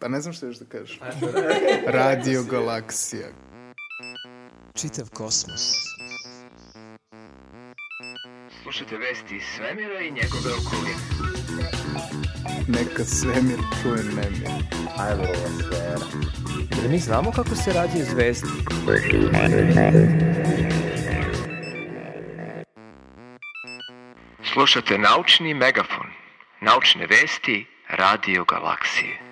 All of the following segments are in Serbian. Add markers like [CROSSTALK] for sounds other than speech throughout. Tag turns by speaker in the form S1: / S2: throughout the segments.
S1: Pa ne znam što još da kažeš. [LAUGHS] Radio Galaksija.
S2: Čitav kosmos.
S3: Slušajte vesti iz svemira i njegove okoline.
S1: Neka svemir čuje nemir.
S3: Ajmo ova sfera.
S2: Da mi znamo kako se radi zvezdi.
S3: Slušate naučni megafon. Naučne vesti Radio Galaksije.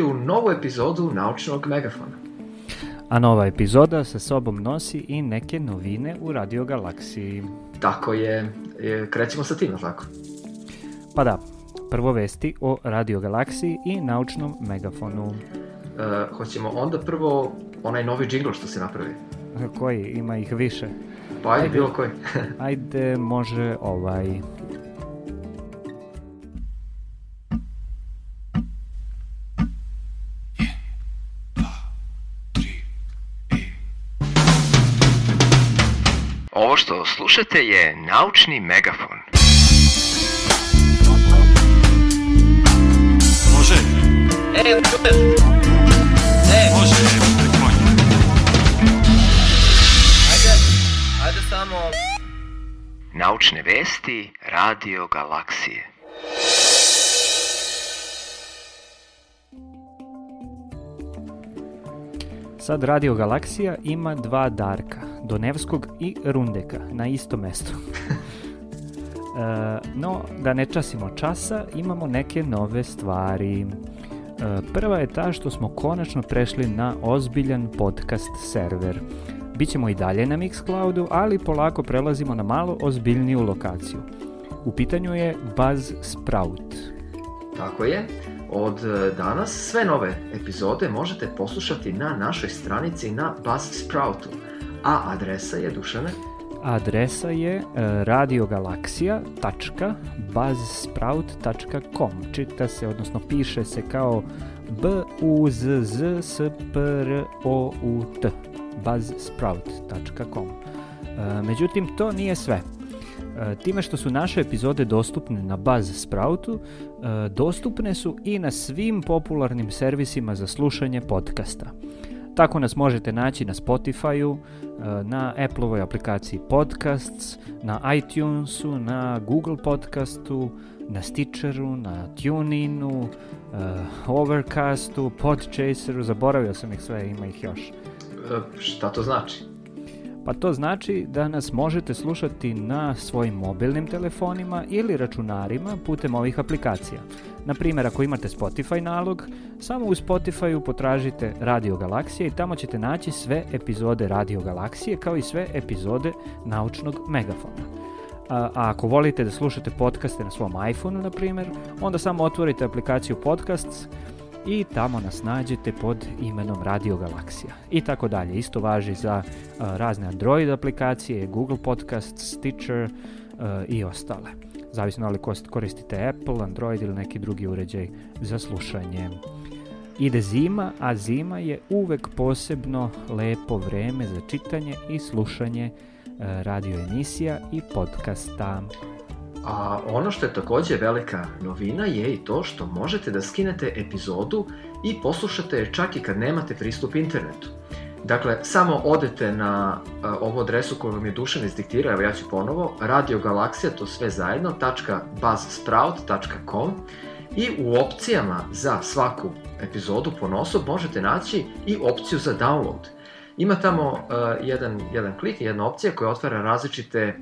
S4: Dobrodošli u novu epizodu Naučnog megafona.
S5: A nova epizoda sa sobom nosi i neke novine u Radio Galaksiji.
S4: Tako je, e, krećemo sa tim, tako?
S5: Pa da, prvo vesti o Radio Galaksiji i naučnom megafonu.
S4: E, hoćemo onda prvo onaj novi džingl što se napravi.
S5: Koji? Ima ih više.
S4: Pa ajde,
S5: Ajde.
S4: bilo koji. [LAUGHS]
S5: Ajde, može ovaj...
S3: slušate je naučni megafon.
S6: Može? E, Može,
S3: Naučne vesti Radio Galaksije.
S5: Sad Radio Galaksija ima dva Darka, Donevskog i Rundeka, na istom mestu. [LAUGHS] E, no, da ne časimo časa, imamo neke nove stvari. E, prva je ta što smo konačno prešli na ozbiljan podcast server. Bićemo i dalje na Mixcloudu, ali polako prelazimo na malo ozbiljniju lokaciju. U pitanju je Buzzsprout.
S4: Tako je. Od e, danas sve nove epizode možete poslušati na našoj stranici na Buzzsproutu. A adresa je, Dušane,
S5: Adresa je e, radiogalaksija.buzzsprout.com Čita se, odnosno piše se kao b u z z s p r o u t buzzsprout.com E, Međutim, to nije sve. E, Time što su naše epizode dostupne na Buzzsproutu, e, dostupne su i na svim popularnim servisima za slušanje podcasta. Tako nas možete naći na Spotify-u, e, na Apple-ovoj aplikaciji Podcasts, na iTunesu, na Google Podcastu, na Stitcheru, na TuneInu, Overcastu, Podchaseru, zaboravio sam ih sve, ima ih još.
S4: šta to znači?
S5: Pa to znači da nas možete slušati na svojim mobilnim telefonima ili računarima putem ovih aplikacija. Na primjer, ako imate Spotify nalog, samo u Spotifyu potražite Radio Galaksije i tamo ćete naći sve epizode Radio Galaksije kao i sve epizode Naučnog megafona. A, ako volite da slušate podcaste na svom iPhoneu, na primjer, onda samo otvorite aplikaciju Podcasts i tamo nas nađete pod imenom Radio Galaksija. I tako dalje. Isto važi za a, razne Android aplikacije, Google Podcast, Stitcher a, i ostale. Zavisno da li kos- koristite Apple, Android ili neki drugi uređaj za slušanje. Ide zima, a zima je uvek posebno lepo vreme za čitanje i slušanje e, radio emisija i podcasta.
S4: A ono što je takođe velika novina je i to što možete da skinete epizodu i poslušate je čak i kad nemate pristup internetu. Dakle, samo odete na a, ovu adresu koju vam je Dušan izdiktirao, evo ja ću ponovo, radiogalaksija, to sve zajedno, .buzzsprout.com i u opcijama za svaku epizodu po nosob možete naći i opciju za download. Ima tamo a, jedan, jedan klik, jedna opcija koja otvara različite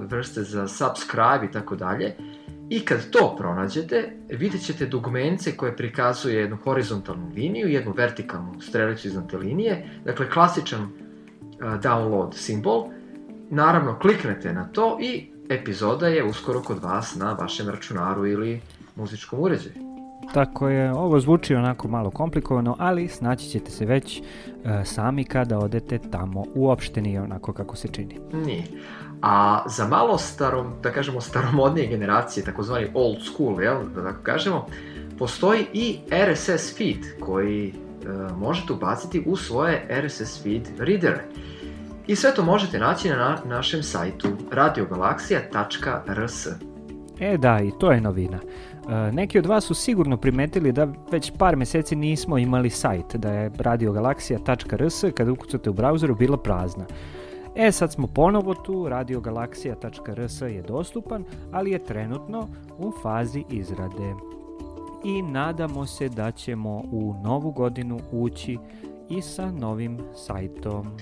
S4: vrste za subscribe i tako dalje. I kad to pronađete, vidjet ćete dugmence koje prikazuje jednu horizontalnu liniju, jednu vertikalnu strelicu iznad te linije, dakle klasičan download simbol. Naravno, kliknete na to i epizoda je uskoro kod vas na vašem računaru ili muzičkom uređaju.
S5: Tako je, ovo zvuči onako malo komplikovano, ali snaći ćete se već e, sami kada odete tamo. Uopšte nije onako kako se čini.
S4: Nije. A za malo starom, da kažemo staromodnije generacije, takozvani old school, jel, da tako kažemo, postoji i RSS feed koji možete ubaciti u svoje RSS feed readere. I sve to možete naći na našem sajtu radiogalaksija.rs.
S5: E da, i to je novina. E, neki od vas su sigurno primetili da već par meseci nismo imali sajt, da je radiogalaksija.rs kada ukucate u brauzeru bila prazna. E sad smo ponovo tu, radiogalaksija.rs je dostupan, ali je trenutno u fazi izrade. I nadamo se da ćemo u novu godinu ući i sa novim sajtom.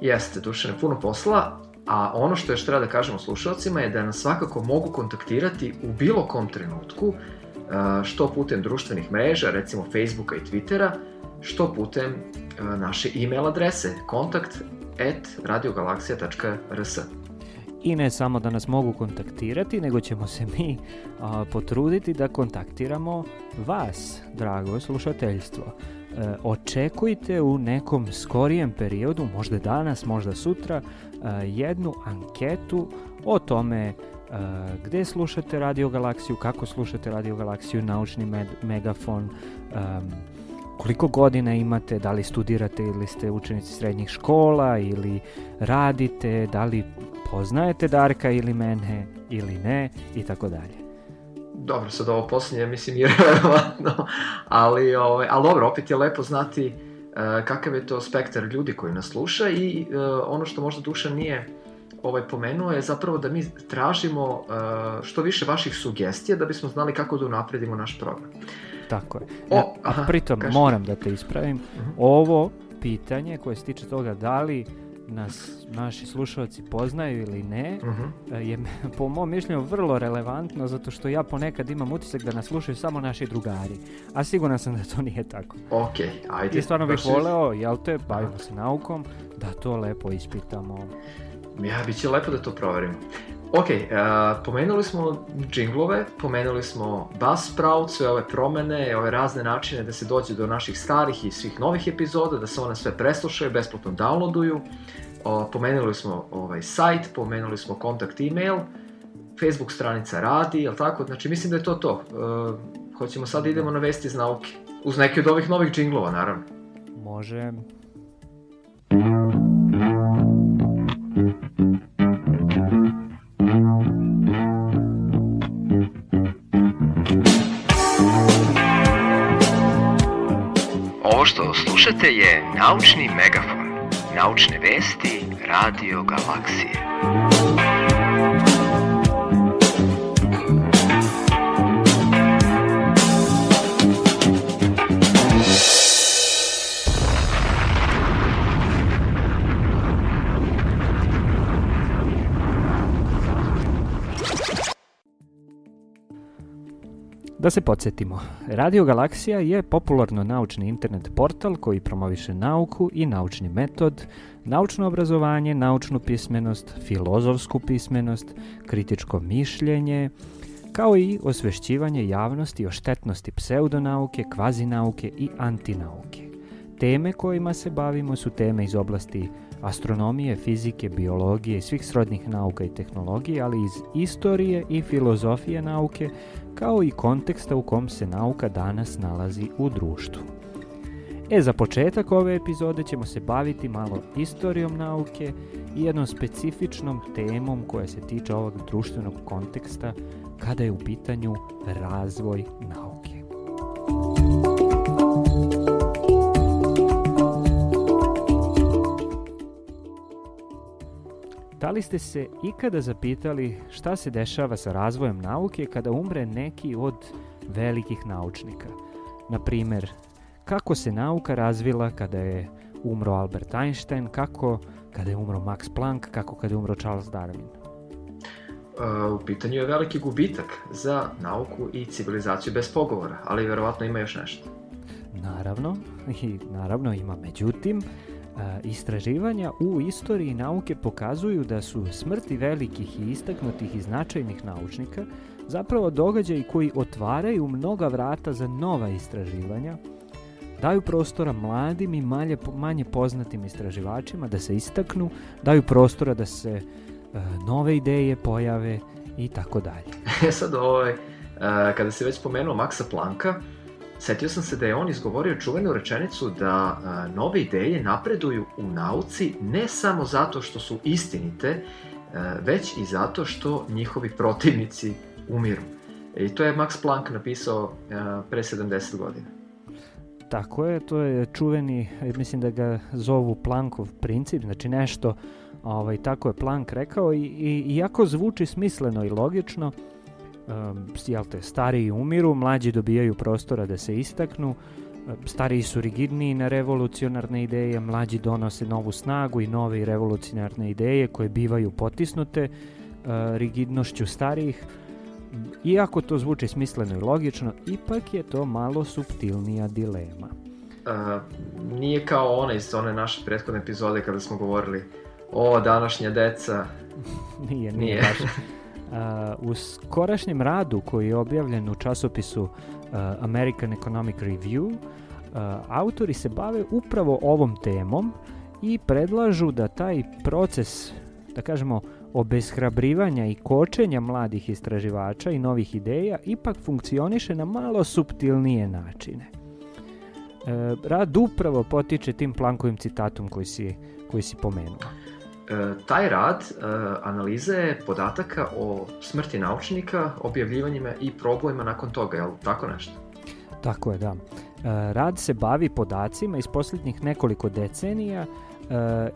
S4: Jeste, Dušane, puno posla, a ono što još treba da kažemo slušalcima je da nas svakako mogu kontaktirati u bilo kom trenutku, što putem društvenih mreža, recimo Facebooka i Twittera, što putem naše e-mail adrese kontakt at radiogalaksija.rs.
S5: I ne samo da nas mogu kontaktirati, nego ćemo se mi a, potruditi da kontaktiramo vas, drago slušateljstvo. E, očekujte u nekom skorijem periodu, možda danas, možda sutra, e, jednu anketu o tome e, gde slušate Radio Galaksiju, kako slušate Radio Galaksiju, naučni med, megafon, koliko godina imate, da li studirate ili ste učenici srednjih škola ili radite, da li poznajete Darka ili mene ili ne i tako dalje.
S4: Dobro, sad ovo posljednje mislim je [LAUGHS] relevantno, ali, ovaj, ali dobro, opet je lepo znati uh, kakav je to spektar ljudi koji nas sluša i uh, ono što možda Dušan nije ovaj pomenuo je zapravo da mi tražimo uh, što više vaših sugestija da bismo znali kako da unapredimo naš program.
S5: Tako je. O, a, aha, pritom kaži. moram da te ispravim. Uh mhm. -huh. Ovo pitanje koje se tiče toga da li nas naši slušalci poznaju ili ne, uh mhm. -huh. je [LAUGHS] po mom mišljenju vrlo relevantno zato što ja ponekad imam utisak da nas slušaju samo naši drugari, a siguran sam da to nije tako.
S4: Ok, ajde.
S5: I stvarno bih voleo, jel te, bavimo se naukom, da to lepo ispitamo.
S4: Ja, bit će lepo da to proverimo. Ok, uh, pomenuli smo džinglove, pomenuli smo Buzzsprout, sve ove promene, ove razne načine da se dođe do naših starih i svih novih epizoda, da se one sve preslušaju, besplatno downloaduju. Uh, pomenuli smo ovaj sajt, pomenuli smo kontakt email, Facebook stranica radi, jel tako? Znači, mislim da je to to. Uh, hoćemo sad da idemo na vesti iz nauke. Uz neke od ovih novih džinglova, naravno.
S5: Može.
S3: Što slušate je Naučni megafon. Naučne vesti Radio Galaksije.
S5: Da se podsjetimo, Radio Galaksija je popularno naučni internet portal koji promoviše nauku i naučni metod, naučno obrazovanje, naučnu pismenost, filozofsku pismenost, kritičko mišljenje, kao i osvešćivanje javnosti o štetnosti pseudonauke, kvazinauke i antinauke. Teme kojima se bavimo su teme iz oblasti astronomije, fizike, biologije i svih srodnih nauka i tehnologije, ali iz istorije i filozofije nauke, kao i konteksta u kom se nauka danas nalazi u društvu. E, za početak ove epizode ćemo se baviti malo istorijom nauke i jednom specifičnom temom koja se tiče ovog društvenog konteksta kada je u pitanju razvoj nauke. Da li ste se ikada zapitali šta se dešava sa razvojem nauke kada umre neki od velikih naučnika? Na primer, kako se nauka razvila kada je umro Albert Einstein, kako kada je umro Max Planck, kako kada je umro Charles Darwin?
S4: Uh, u pitanju je veliki gubitak za nauku i civilizaciju bez pogovora, ali verovatno ima još nešto.
S5: Naravno, i naravno ima međutim, Istraživanja u istoriji nauke pokazuju da su smrti velikih i istaknutih i značajnih naučnika zapravo događaji koji otvaraju mnoga vrata za nova istraživanja, daju prostora mladim i manje, manje poznatim istraživačima da se istaknu, daju prostora da se e, nove ideje pojave i tako dalje. [LAUGHS]
S4: E sad ovaj, kada se već pomenuo Maxa Planka, setio sam se da je on izgovorio čuvenu rečenicu da a, nove ideje napreduju u nauci ne samo zato što su istinite, a, već i zato što njihovi protivnici umiru. I to je Max Planck napisao a, pre 70 godina.
S5: Tako je, to je čuveni, mislim da ga zovu Planckov princip, znači nešto, ovaj, tako je Planck rekao i, i iako zvuči smisleno i logično, um, jel te, stariji umiru, mlađi dobijaju prostora da se istaknu, stariji su rigidniji na revolucionarne ideje, mlađi donose novu snagu i nove revolucionarne ideje koje bivaju potisnute uh, rigidnošću starijih, Iako to zvuči smisleno i logično, ipak je to malo subtilnija dilema.
S4: Uh, nije kao ona iz one naše prethodne epizode kada smo govorili o današnja deca. [LAUGHS]
S5: nije, nije, nije. baš. U skorašnjem radu koji je objavljen u časopisu American Economic Review, autori se bave upravo ovom temom i predlažu da taj proces, da kažemo, obeshrabrivanja i kočenja mladih istraživača i novih ideja ipak funkcioniše na malo subtilnije načine. E, rad upravo potiče tim Plankovim citatom koji si, koji si pomenuo.
S4: Taj rad e, analize podataka o smrti naučnika, objavljivanjima i problemima nakon toga, je li tako nešto?
S5: Tako je, da. E, rad se bavi podacima iz posljednjih nekoliko decenija e,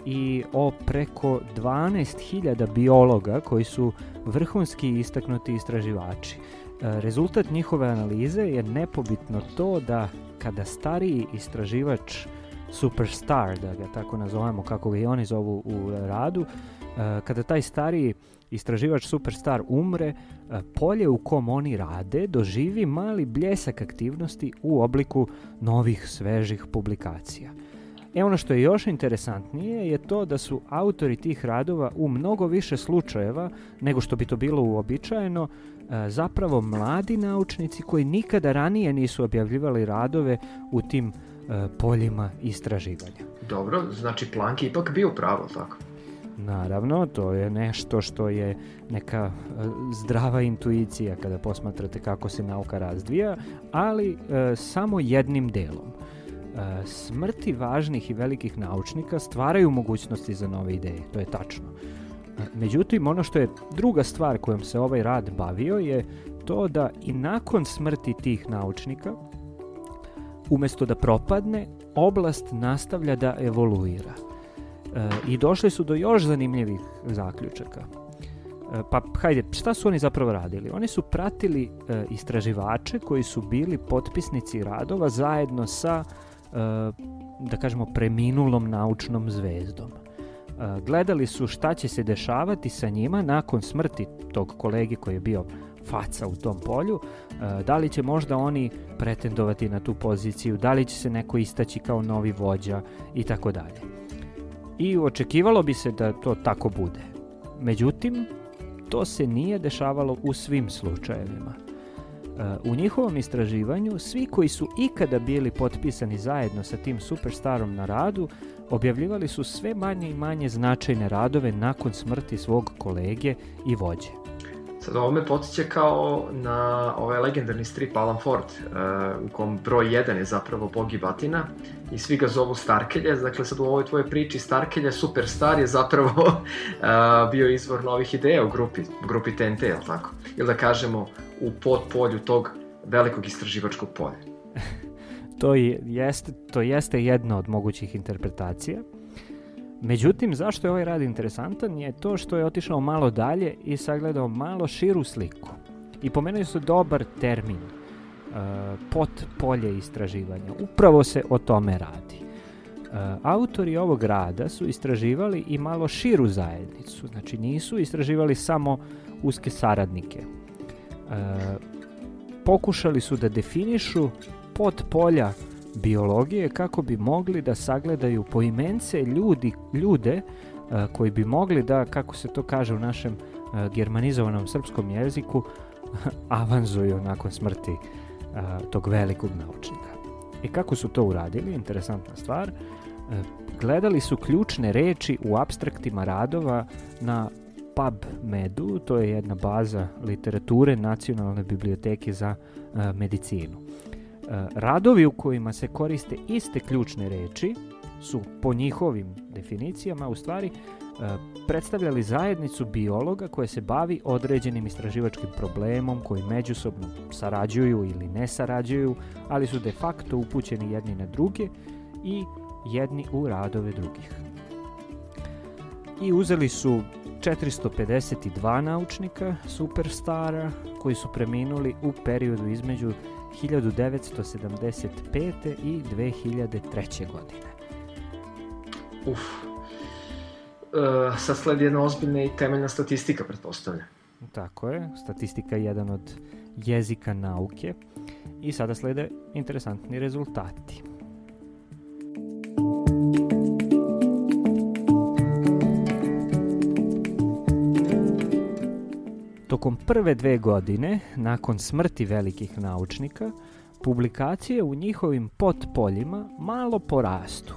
S5: i o preko 12.000 biologa koji su vrhunski istaknuti istraživači. Rezultat njihove analize je nepobitno to da kada stariji istraživač superstar, da ga tako nazovemo kako ga i oni zovu u radu, e, kada taj stariji istraživač superstar umre, e, polje u kom oni rade doživi mali bljesak aktivnosti u obliku novih svežih publikacija. E ono što je još interesantnije je to da su autori tih radova u mnogo više slučajeva nego što bi to bilo uobičajeno e, zapravo mladi naučnici koji nikada ranije nisu objavljivali radove u tim poljima istraživanja.
S4: Dobro, znači Planck je ipak bio pravo, tako?
S5: Naravno, to je nešto što je neka e, zdrava intuicija kada posmatrate kako se nauka razvija, ali e, samo jednim delom. E, smrti važnih i velikih naučnika stvaraju mogućnosti za nove ideje, to je tačno. E, međutim, ono što je druga stvar kojom se ovaj rad bavio je to da i nakon smrti tih naučnika, umesto da propadne, oblast nastavlja da evoluira. E, I došli su do još zanimljivih zaključaka. E, pa hajde, šta su oni zapravo radili? Oni su pratili e, istraživače koji su bili potpisnici radova zajedno sa da kažemo preminulom naučnom zvezdom. Gledali su šta će se dešavati sa njima nakon smrti tog kolegi koji je bio faca u tom polju, da li će možda oni pretendovati na tu poziciju, da li će se neko istaći kao novi vođa i tako dalje. I očekivalo bi se da to tako bude. Međutim, to se nije dešavalo u svim slučajevima. U njihovom istraživanju svi koji su ikada bili potpisani zajedno sa tim superstarom na radu objavljivali su sve manje i manje značajne radove nakon smrti svog kolege i vođe.
S4: Sad ovo me podsjeća kao na ovaj legendarni strip Alan Ford, uh, u kom broj 1 je zapravo Bogi Batina i svi ga zovu Starkelje, dakle sad u ovoj tvojoj priči Starkelje, Superstar je zapravo uh, [LAUGHS] bio izvor novih ideja u grupi, grupi TNT, je tako? Ili da kažemo u podpolju tog velikog istraživačkog polja. [LAUGHS]
S5: to, je, jeste, to jeste jedna od mogućih interpretacija. Međutim, zašto je ovaj rad interesantan je to što je otišao malo dalje i sagledao malo širu sliku. I pomenuo se dobar termin, uh, pot polje istraživanja. Upravo se o tome radi. Uh, autori ovog rada su istraživali i malo širu zajednicu, znači nisu istraživali samo uske saradnike. Uh, pokušali su da definišu pod polja biologije kako bi mogli da sagledaju poimence ljudi, ljude uh, koji bi mogli da, kako se to kaže u našem uh, germanizovanom srpskom jeziku, [LAUGHS] avanzuju nakon smrti uh, tog velikog naučnika. I kako su to uradili? Interesantna stvar. Gledali su ključne reči u abstraktima radova na PubMedu, to je jedna baza literature Nacionalne biblioteke za medicinu radovi u kojima se koriste iste ključne reči su po njihovim definicijama u stvari e, predstavljali zajednicu biologa koje se bavi određenim istraživačkim problemom koji međusobno sarađuju ili ne sarađuju, ali su de facto upućeni jedni na druge i jedni u radove drugih. I uzeli su 452 naučnika superstara koji su preminuli u periodu između 1975. i 2003. godine.
S4: Uf. E, sad sledi jedna ozbiljna i temeljna statistika, pretpostavljam.
S5: Tako je, statistika je jedan od jezika nauke i sada slede interesantni rezultati. Tokom prve dve godine, nakon smrti velikih naučnika, publikacije u njihovim potpoljima malo porastu.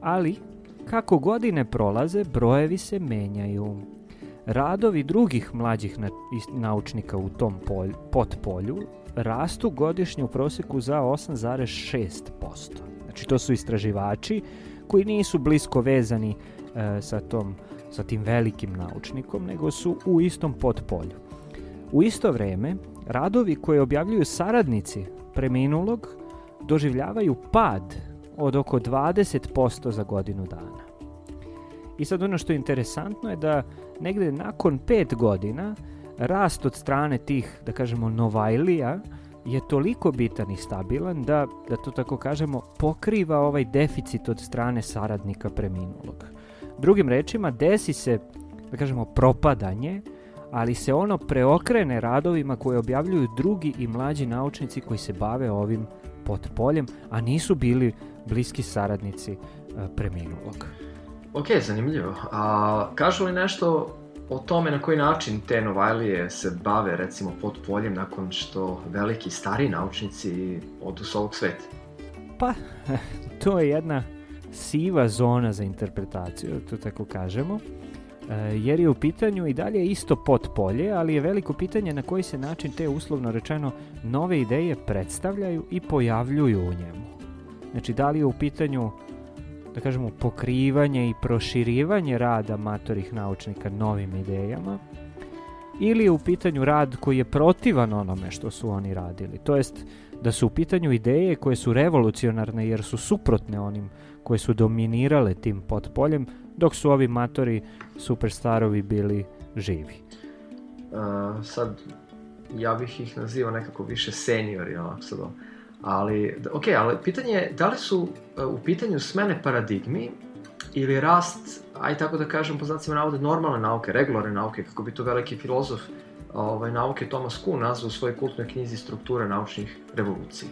S5: Ali, kako godine prolaze, brojevi se menjaju. Radovi drugih mlađih na, naučnika u tom polj, potpolju rastu godišnje u proseku za 8,6%. Znači to su istraživači koji nisu blisko vezani e, sa tom sa tim velikim naučnikom, nego su u istom potpolju. U isto vreme, radovi koje objavljuju saradnici preminulog doživljavaju pad od oko 20% za godinu dana. I sad ono što je interesantno je da negde nakon pet godina rast od strane tih, da kažemo, novajlija je toliko bitan i stabilan da, da to tako kažemo, pokriva ovaj deficit od strane saradnika preminulog. Drugim rečima, desi se, da kažemo, propadanje, ali se ono preokrene radovima koje objavljuju drugi i mlađi naučnici koji se bave ovim potpoljem, a nisu bili bliski saradnici e, preminulog.
S4: Ok, zanimljivo. A kažu li nešto o tome na koji način te Novajlije se bave recimo pod poljem nakon što veliki stari naučnici odu s ovog sveta?
S5: Pa, [LAUGHS] to je jedna siva zona za interpretaciju, da to tako kažemo, e, jer je u pitanju i dalje isto potpolje, ali je veliko pitanje na koji se način te uslovno rečeno nove ideje predstavljaju i pojavljuju u njemu. Znači, da li je u pitanju da kažemo, pokrivanje i proširivanje rada matorih naučnika novim idejama, ili je u pitanju rad koji je protivan onome što su oni radili. To jest da su u pitanju ideje koje su revolucionarne jer su suprotne onim koje su dominirale tim potpoljem, dok su ovi matori superstarovi bili živi.
S4: Uh, sad, ja bih ih nazivao nekako više seniori, onako sad Ali, ok, ali pitanje je da li su uh, u pitanju smene paradigmi ili rast, aj tako da kažem, po znacima navode, normalne nauke, regularne nauke, kako bi to veliki filozof ovaj, nauke Thomas Kuhn nazvao u svojoj kultnoj knjizi strukture naučnih revolucija.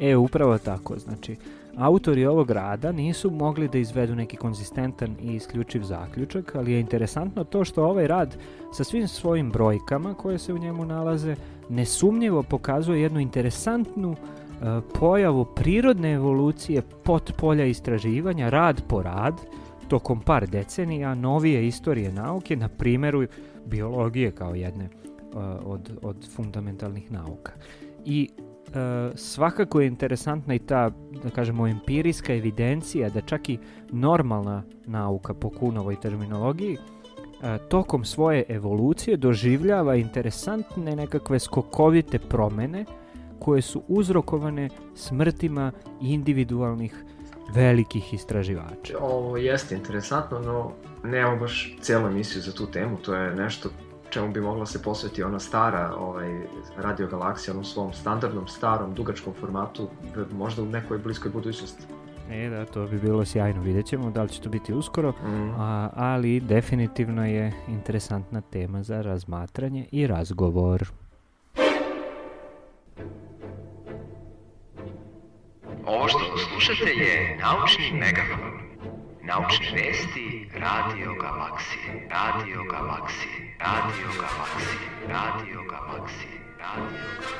S5: E, upravo tako, znači, autori ovog rada nisu mogli da izvedu neki konzistentan i isključiv zaključak, ali je interesantno to što ovaj rad sa svim svojim brojkama koje se u njemu nalaze nesumnjivo pokazuje jednu interesantnu E, pojavu prirodne evolucije polja istraživanja rad po rad tokom par decenija novije istorije nauke na primjeru biologije kao jedne e, od, od fundamentalnih nauka. I e, svakako je interesantna i ta, da kažemo, empirijska evidencija da čak i normalna nauka po Kunovoj terminologiji tokom svoje evolucije doživljava interesantne nekakve skokovite promene koje su uzrokovane smrtima individualnih velikih istraživača.
S4: Ovo jeste interesantno, no nemamo baš cijelu emisiju za tu temu, to je nešto čemu bi mogla se posveti ona stara ovaj, radio galaksija, onom svom standardnom, starom, dugačkom formatu, možda u nekoj bliskoj budućnosti.
S5: E da, to bi bilo sjajno, vidjet ćemo da li će to biti uskoro, mm. a, ali definitivno je interesantna tema za razmatranje i razgovor.
S3: Ovo što slušate je Naučni megafon. Naučne vesti Radio Galaksije. Radio Galaksije. Radio Galaksije. Radio Galaksije. Radio
S4: Galaksije.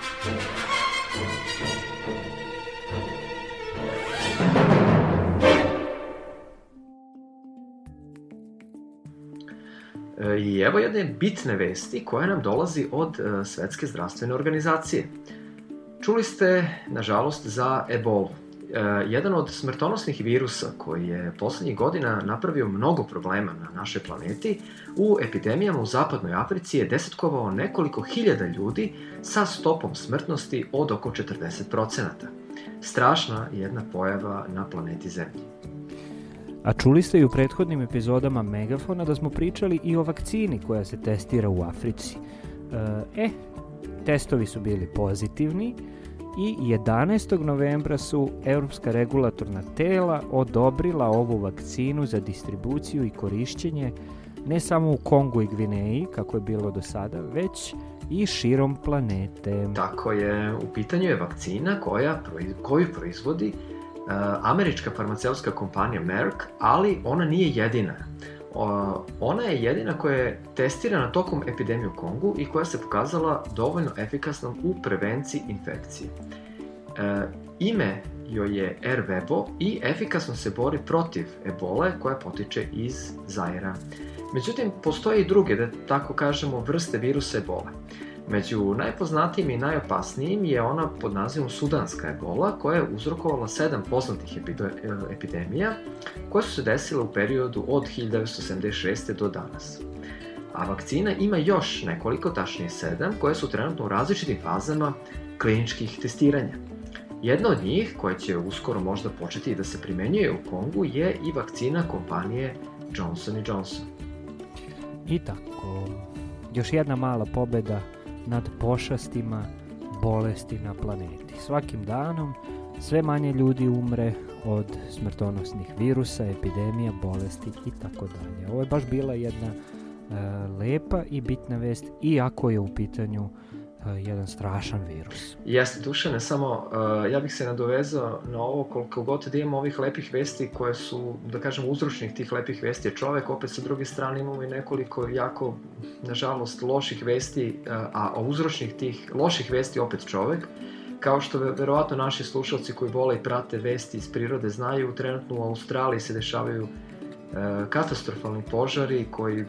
S4: I evo jedne bitne vesti koja nam dolazi od uh, Svetske zdravstvene organizacije. čuli ste, nažalost, za ebolu. E, jedan od smrtonosnih virusa koji je poslednjih godina napravio mnogo problema na našoj planeti, u epidemijama u zapadnoj Africi je desetkovao nekoliko hiljada ljudi sa stopom smrtnosti od oko 40%. Strašna jedna pojava na planeti Zemlji.
S5: A čuli ste i u prethodnim epizodama Megafona da smo pričali i o vakcini koja se testira u Africi. E, testovi su bili pozitivni i 11. novembra su Europska regulatorna tela odobrila ovu vakcinu za distribuciju i korišćenje ne samo u Kongu i Gvineji, kako je bilo do sada, već i širom planete.
S4: Tako je, u pitanju je vakcina koja, koju proizvodi uh, američka farmaceutska kompanija Merck, ali ona nije jedina. Uh, ona je jedina koja je testirana tokom epidemije u Kongu i koja se pokazala dovoljno efikasnom u prevenciji infekcije. Uh, ime joj je Ervebo i efikasno se bori protiv ebole koja potiče iz Zaira. Međutim, postoje i druge, da tako kažemo, vrste virusa ebola. Među najpoznatijim i najopasnijim je ona pod nazivom sudanska ebola, koja je uzrokovala sedam poznatih epidemija, koje su se desile u periodu od 1976. do danas. A vakcina ima još nekoliko, tačnije sedam, koje su trenutno u različitim fazama kliničkih testiranja. Jedna od njih, koja će uskoro možda početi da se primenjuje u Kongu, je i vakcina kompanije Johnson Johnson.
S5: I tako, još jedna mala pobeda nad pošastima bolesti na planeti. Svakim danom sve manje ljudi umre od smrtonosnih virusa, epidemija, bolesti i tako dalje. Ovo je baš bila jedna e, lepa i bitna vest, iako je u pitanju jedan strašan virus.
S4: Jeste, Dušane, samo uh, ja bih se nadovezao na ovo koliko god da imamo ovih lepih vesti koje su, da kažem, uzročnih tih lepih vesti je čovek, opet sa druge strane imamo i nekoliko jako, nažalost, loših vesti, uh, a uzročnih tih loših vesti opet čovek. Kao što verovatno naši slušalci koji vole i prate vesti iz prirode znaju, trenutno u Australiji se dešavaju uh, katastrofalni požari koji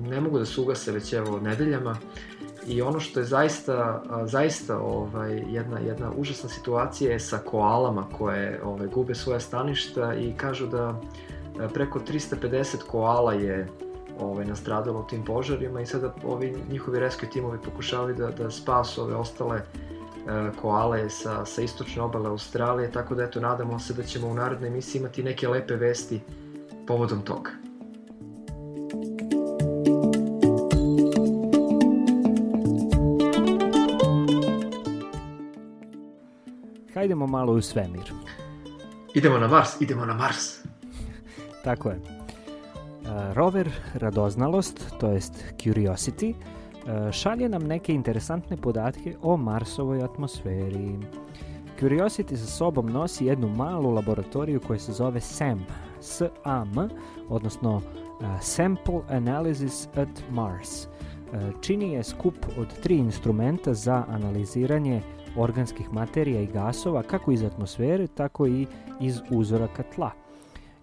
S4: ne mogu da se ugase već evo nedeljama I ono što je zaista, zaista ovaj, jedna, jedna užasna situacija je sa koalama koje ovaj, gube svoja staništa i kažu da preko 350 koala je ovaj, nastradalo u tim požarima i sada ovi njihovi rescue timovi pokušavaju da, da spasu ove ostale koale sa, sa istočne obale Australije, tako da eto nadamo se da ćemo u narodnoj emisiji imati neke lepe vesti povodom toga.
S5: Hajdemo malo u svemir.
S4: Idemo na Mars, idemo na Mars. [LAUGHS]
S5: Tako je. rover Radoznalost, to jest Curiosity, šalje nam neke interesantne podatke o Marsovoj atmosferi. Curiosity sa sobom nosi jednu malu laboratoriju koja se zove SAM, SAM, odnosno Sample Analysis at Mars. Čini je skup od tri instrumenta za analiziranje organskih materija i gasova kako iz atmosfere, tako i iz uzoraka tla.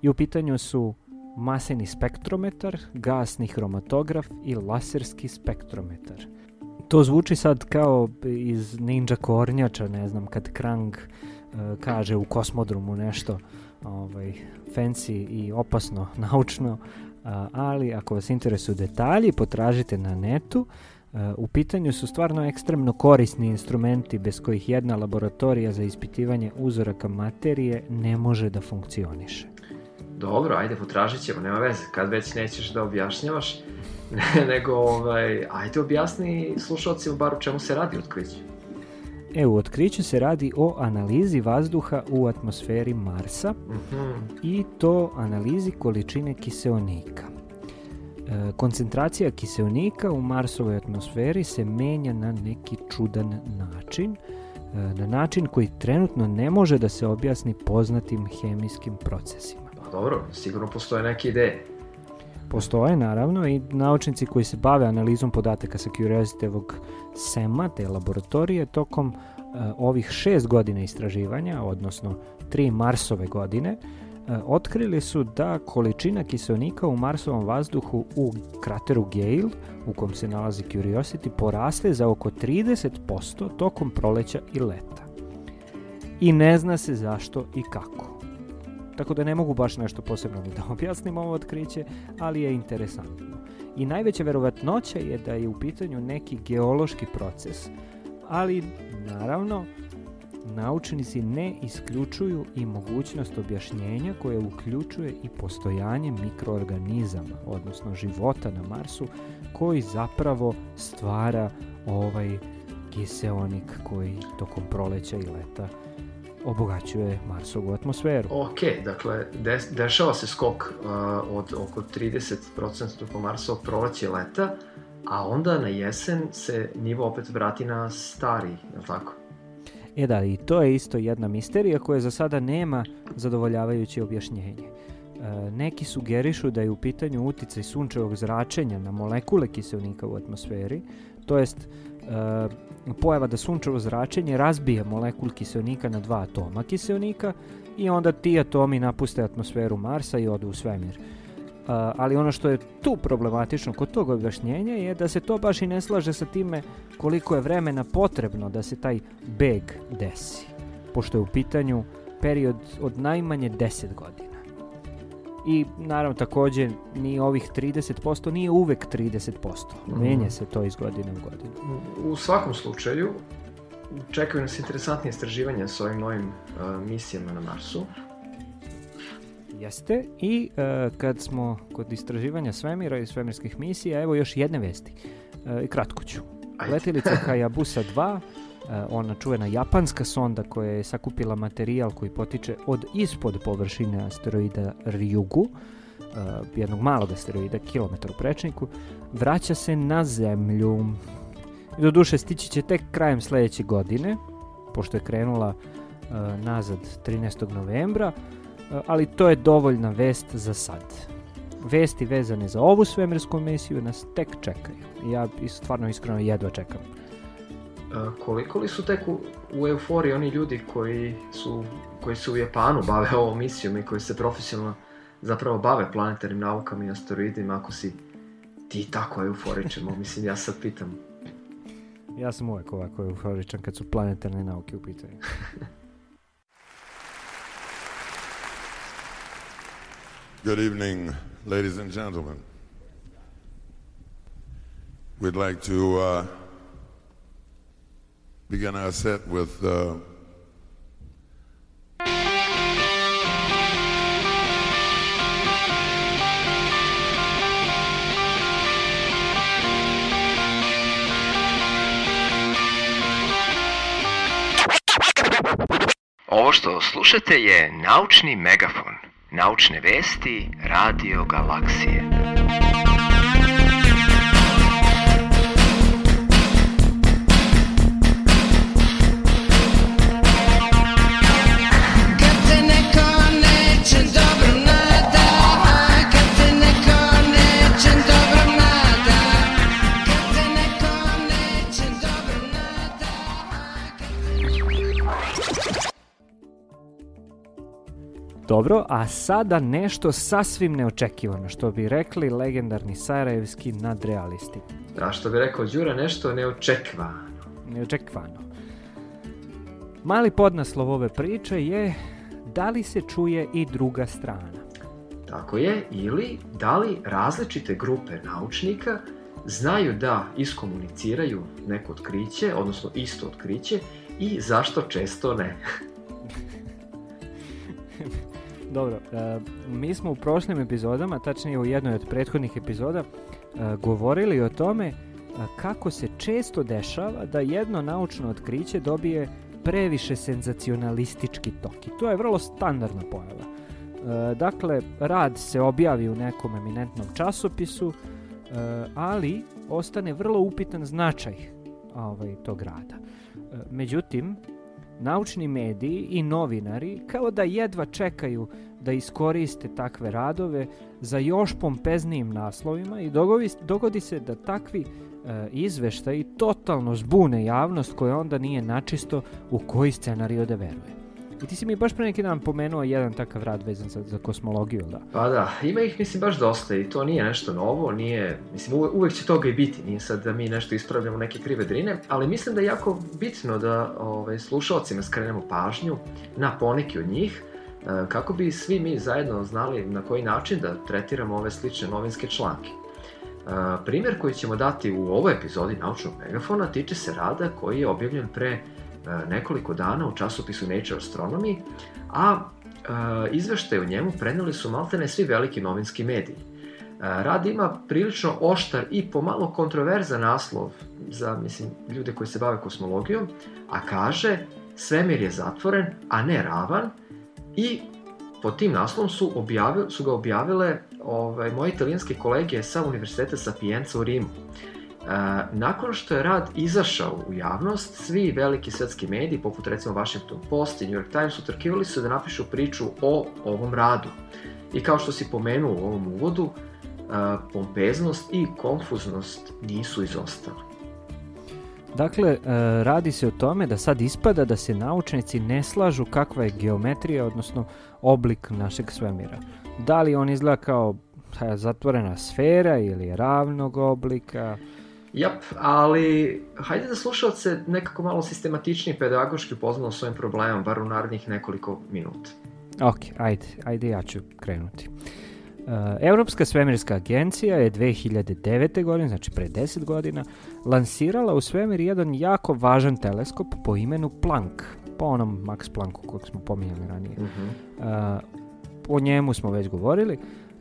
S5: I u pitanju su maseni spektrometar, gasni hromatograf i laserski spektrometar. To zvuči sad kao iz Ninja Kornjača, ne znam, kad Krang uh, kaže u kosmodromu nešto ovaj, fancy i opasno naučno, uh, ali ako vas interesuju detalji, potražite na netu, U pitanju su stvarno ekstremno korisni instrumenti bez kojih jedna laboratorija za ispitivanje uzoraka materije ne može da funkcioniše.
S4: Dobro, ajde potražit ćemo, nema veze, kad već nećeš da objašnjavaš, [LAUGHS] nego ovaj, ajde objasni slušalcima bar o čemu se radi u otkriću.
S5: E, u otkriću se radi o analizi vazduha u atmosferi Marsa mm -hmm. i to analizi količine kiseonika. E, koncentracija kiselnika u Marsovoj atmosferi se menja na neki čudan način, e, na način koji trenutno ne može da se objasni poznatim hemijskim procesima.
S4: Pa dobro, sigurno postoje neke ideje.
S5: Postoje, naravno, i naučnici koji se bave analizom podataka sa Curiosity-evog SEMA, te laboratorije, tokom uh, ovih šest godina istraživanja, odnosno tri Marsove godine, uh, otkrili su da količina kiselnika u Marsovom vazduhu u krateru Gale, u kom se nalazi Curiosity, poraste za oko 30% tokom proleća i leta. I ne zna se zašto i kako. Tako da ne mogu baš nešto posebno da objasnim ovo otkriće, ali je interesantno. I najveća verovatnoća je da je u pitanju neki geološki proces, ali naravno naučnici ne isključuju i mogućnost objašnjenja koje uključuje i postojanje mikroorganizama, odnosno života na Marsu, koji zapravo stvara ovaj kiseonik koji tokom proleća i leta obogaćuje Marsovu atmosferu.
S4: Ok, dakle, des, dešava se skok uh, od oko 30% po proleća i leta, a onda na jesen se nivo opet vrati na stari, je li tako?
S5: E da, i to je isto jedna misterija koja za sada nema zadovoljavajuće objašnjenje. E, neki sugerišu da je u pitanju uticaj sunčevog zračenja na molekule kiselnika u atmosferi, to jest e, pojava da sunčevo zračenje razbije molekul kiselnika na dva atoma kiselnika i onda ti atomi napuste atmosferu Marsa i odu u svemir. Ali ono što je tu problematično kod tog objašnjenja je da se to baš i ne slaže sa time koliko je vremena potrebno da se taj beg desi, pošto je u pitanju period od najmanje 10 godina. I naravno takođe ni ovih 30% nije uvek 30%. Menja se to iz godine u godinu.
S4: U svakom slučaju, čekaju nas interesantnije istraživanja sa ovim novim uh, misijama na Marsu.
S5: Jeste. I uh, kad smo kod istraživanja svemira i svemirskih misija, evo još jedne vesti. Uh, I kratko ću.
S4: Ajde.
S5: Letelica [LAUGHS] Hayabusa 2, uh, ona čuvena japanska sonda koja je sakupila materijal koji potiče od ispod površine asteroida Ryugu, uh, jednog malog asteroida, kilometar u prečniku, vraća se na zemlju. I do duše stići će tek krajem sledeće godine, pošto je krenula uh, nazad 13. novembra, ali to je dovoljna vest za sad. Vesti vezane za ovu svemirsku misiju nas tek čekaju. Ja stvarno iskreno jedva čekam.
S4: Uh, koliko li su tek u, u euforiji oni ljudi koji su, koji su u Japanu bave ovom misijom i koji se profesionalno zapravo bave planetarnim naukama i asteroidima, ako si ti tako euforičan, mislim, ja sad pitam.
S5: Ja sam uvek ovako euforičan kad su planetarne nauke u pitanju. [LAUGHS]
S7: Good evening, ladies and gentlemen. We'd like to uh, begin our set with uh,
S3: Ovo što slušate je Naučni megafon. Naučne vesti Radio Galaksije.
S8: Dobro,
S5: a sada nešto sasvim neočekivano, što bi rekli legendarni sarajevski nadrealisti.
S4: A što bi rekao Đura, nešto neočekivano.
S5: Neočekivano. Mali podnaslov ove priče je da li se čuje i druga strana.
S4: Tako je, ili da li različite grupe naučnika znaju da iskomuniciraju neko otkriće, odnosno isto otkriće, i zašto često ne.
S5: Dobro, e, mi smo u prošlim epizodama, tačnije u jednoj od prethodnih epizoda, e, govorili o tome e, kako se često dešava da jedno naučno otkriće dobije previše senzacionalistički tok. I to je vrlo standardna pojava. Dakle, rad se objavi u nekom eminentnom časopisu, ali ostane vrlo upitan značaj ovaj, tog rada. Međutim, naučni mediji i novinari kao da jedva čekaju da iskoriste takve radove za još pompeznijim naslovima i dogodi, dogodi se da takvi e, izveštaji totalno zbune javnost koja onda nije načisto u koji scenario da veruje. I ti si mi baš pre neki dan pomenuo jedan takav rad vezan za, za kosmologiju, da?
S4: Pa da, ima ih mislim baš dosta i to nije nešto novo, nije, mislim uvek, će toga i biti, nije sad da mi nešto ispravljamo neke krive drine, ali mislim da je jako bitno da ovaj, slušalcima skrenemo pažnju na poneki od njih, e, kako bi svi mi zajedno znali na koji način da tretiramo ove slične novinske članke. E, Primjer koji ćemo dati u ovoj epizodi Naučnog megafona tiče se rada koji je objavljen pre nekoliko dana u časopisu Nature Astronomy, a e, izveštaje o njemu preneli su maltene svi veliki novinski mediji. E, Rad ima prilično oštar i pomalo kontroverzan naslov za mislim, ljude koji se bave kosmologijom, a kaže svemir je zatvoren, a ne ravan i pod tim naslovom su, objavili, su ga objavile ovaj, moje italijanske kolege sa Univerziteta Sapienza u Rimu. Nakon što je rad izašao u javnost, svi veliki svetski mediji, poput recimo Washington Post i New York Times, utrkivali su da napišu priču o ovom radu. I kao što si pomenuo u ovom uvodu, pompeznost i konfuznost nisu izostali.
S5: Dakle, e, radi se o tome da sad ispada da se naučnici ne slažu kakva je geometrija, odnosno oblik našeg svemira. Da li on izgleda kao zatvorena sfera ili ravnog oblika?
S4: Jap, ali hajde da slušalce nekako malo sistematičnije pedagoški upoznamo s ovim problemom, bar u narednih nekoliko minuta.
S5: Ok, ajde, ajde ja ću krenuti. E, Europska svemirska agencija je 2009. godine, znači pre 10 godina, lansirala u svemir jedan jako važan teleskop po imenu Planck, po onom Max Plancku kojeg smo pominjali ranije. E, o njemu smo već govorili, e,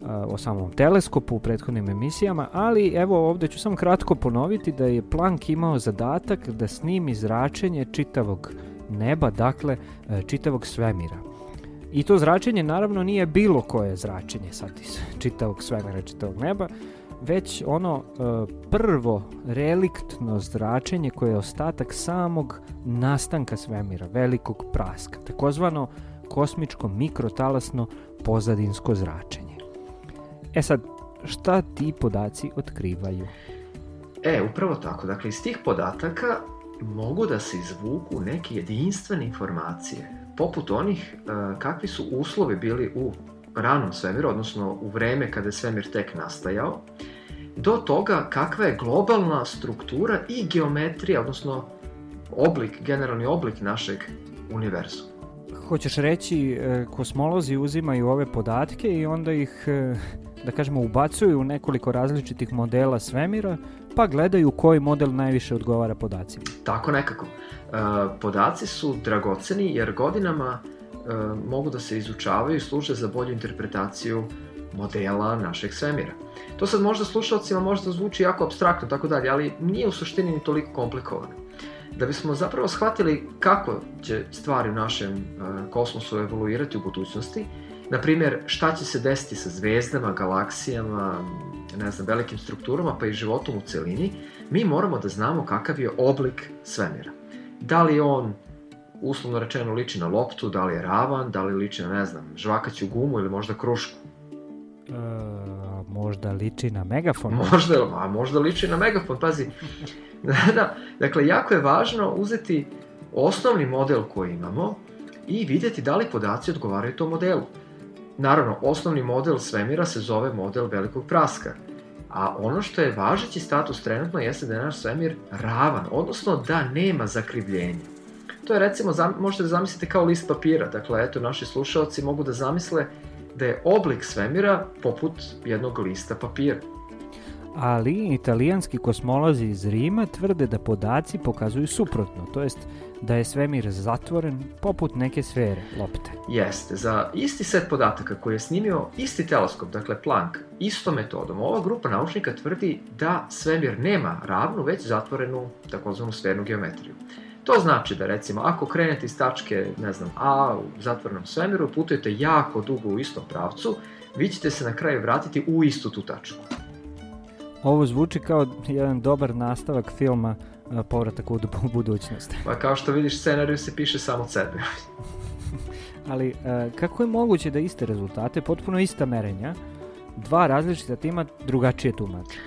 S5: o samom teleskopu u prethodnim emisijama, ali evo ovdje ću samo kratko ponoviti da je Planck imao zadatak da snimi zračenje čitavog neba, dakle e, čitavog svemira. I to zračenje naravno nije bilo koje zračenje sad iz čitavog svemira, čitavog neba, već ono e, prvo reliktno zračenje koje je ostatak samog nastanka svemira, velikog praska, takozvano kosmičko mikrotalasno pozadinsko zračenje. E sad, šta ti podaci otkrivaju?
S4: E, upravo tako. Dakle, iz tih podataka mogu da se izvuku neke jedinstvene informacije, poput onih e, kakvi su uslovi bili u ranom svemiru, odnosno u vreme kada je svemir tek nastajao, do toga kakva je globalna struktura i geometrija, odnosno oblik, generalni oblik našeg univerzuma.
S5: Hoćeš reći, e, kosmolozi uzimaju ove podatke i onda ih, e, da kažemo, ubacuju nekoliko različitih modela svemira, pa gledaju koji model najviše odgovara podacima.
S4: Tako nekako. E, podaci su dragoceni jer godinama e, mogu da se izučavaju i služe za bolju interpretaciju modela našeg svemira. To sad možda slušalcima možda zvuči jako abstraktno tako dalje, ali nije u suštini ni toliko komplikovano. Da bismo zapravo shvatili kako će stvari u našem e, kosmosu evoluirati u budućnosti, na primjer šta će se desiti sa zvezdama, galaksijama, ne znam, velikim strukturama pa i životom u celini, mi moramo da znamo kakav je oblik svemira. Da li on uslovno rečeno liči na loptu, da li je ravan, da li liči na, ne znam, žvakaću gumu ili možda krušku.
S5: E, možda liči na megafon.
S4: Možda, a možda liči na megafon, pazi. [LAUGHS] da, dakle, jako je važno uzeti osnovni model koji imamo i vidjeti da li podaci odgovaraju tom modelu. Naravno, osnovni model svemira se zove model velikog praska, a ono što je važeći status trenutno jeste da je naš svemir ravan, odnosno da nema zakrivljenja. To je recimo, možete da zamislite kao list papira, dakle, eto, naši slušalci mogu da zamisle da je oblik svemira poput jednog lista papira.
S5: Ali italijanski kosmolozi iz Rima tvrde da podaci pokazuju suprotno, to jest da je svemir zatvoren poput neke sfere, lopte.
S4: Jeste, za isti set podataka koji je snimio isti teleskop, dakle Planck, istom metodom, ova grupa naučnika tvrdi da svemir nema ravnu, već zatvorenu takozvanu sfernu geometriju. To znači da recimo ako krenete iz tačke, ne znam, A u zatvorenom svemiru, putujete jako dugo u istom pravcu, vi ćete se na kraju vratiti u istu tu tačku.
S5: Ovo zvuči kao jedan dobar nastavak filma Povratak u bu- budućnost.
S4: Pa kao što vidiš, scenariju se piše samo od sebe. [LAUGHS]
S5: Ali a, kako je moguće da iste rezultate, potpuno ista merenja, dva različita tima drugačije tumače?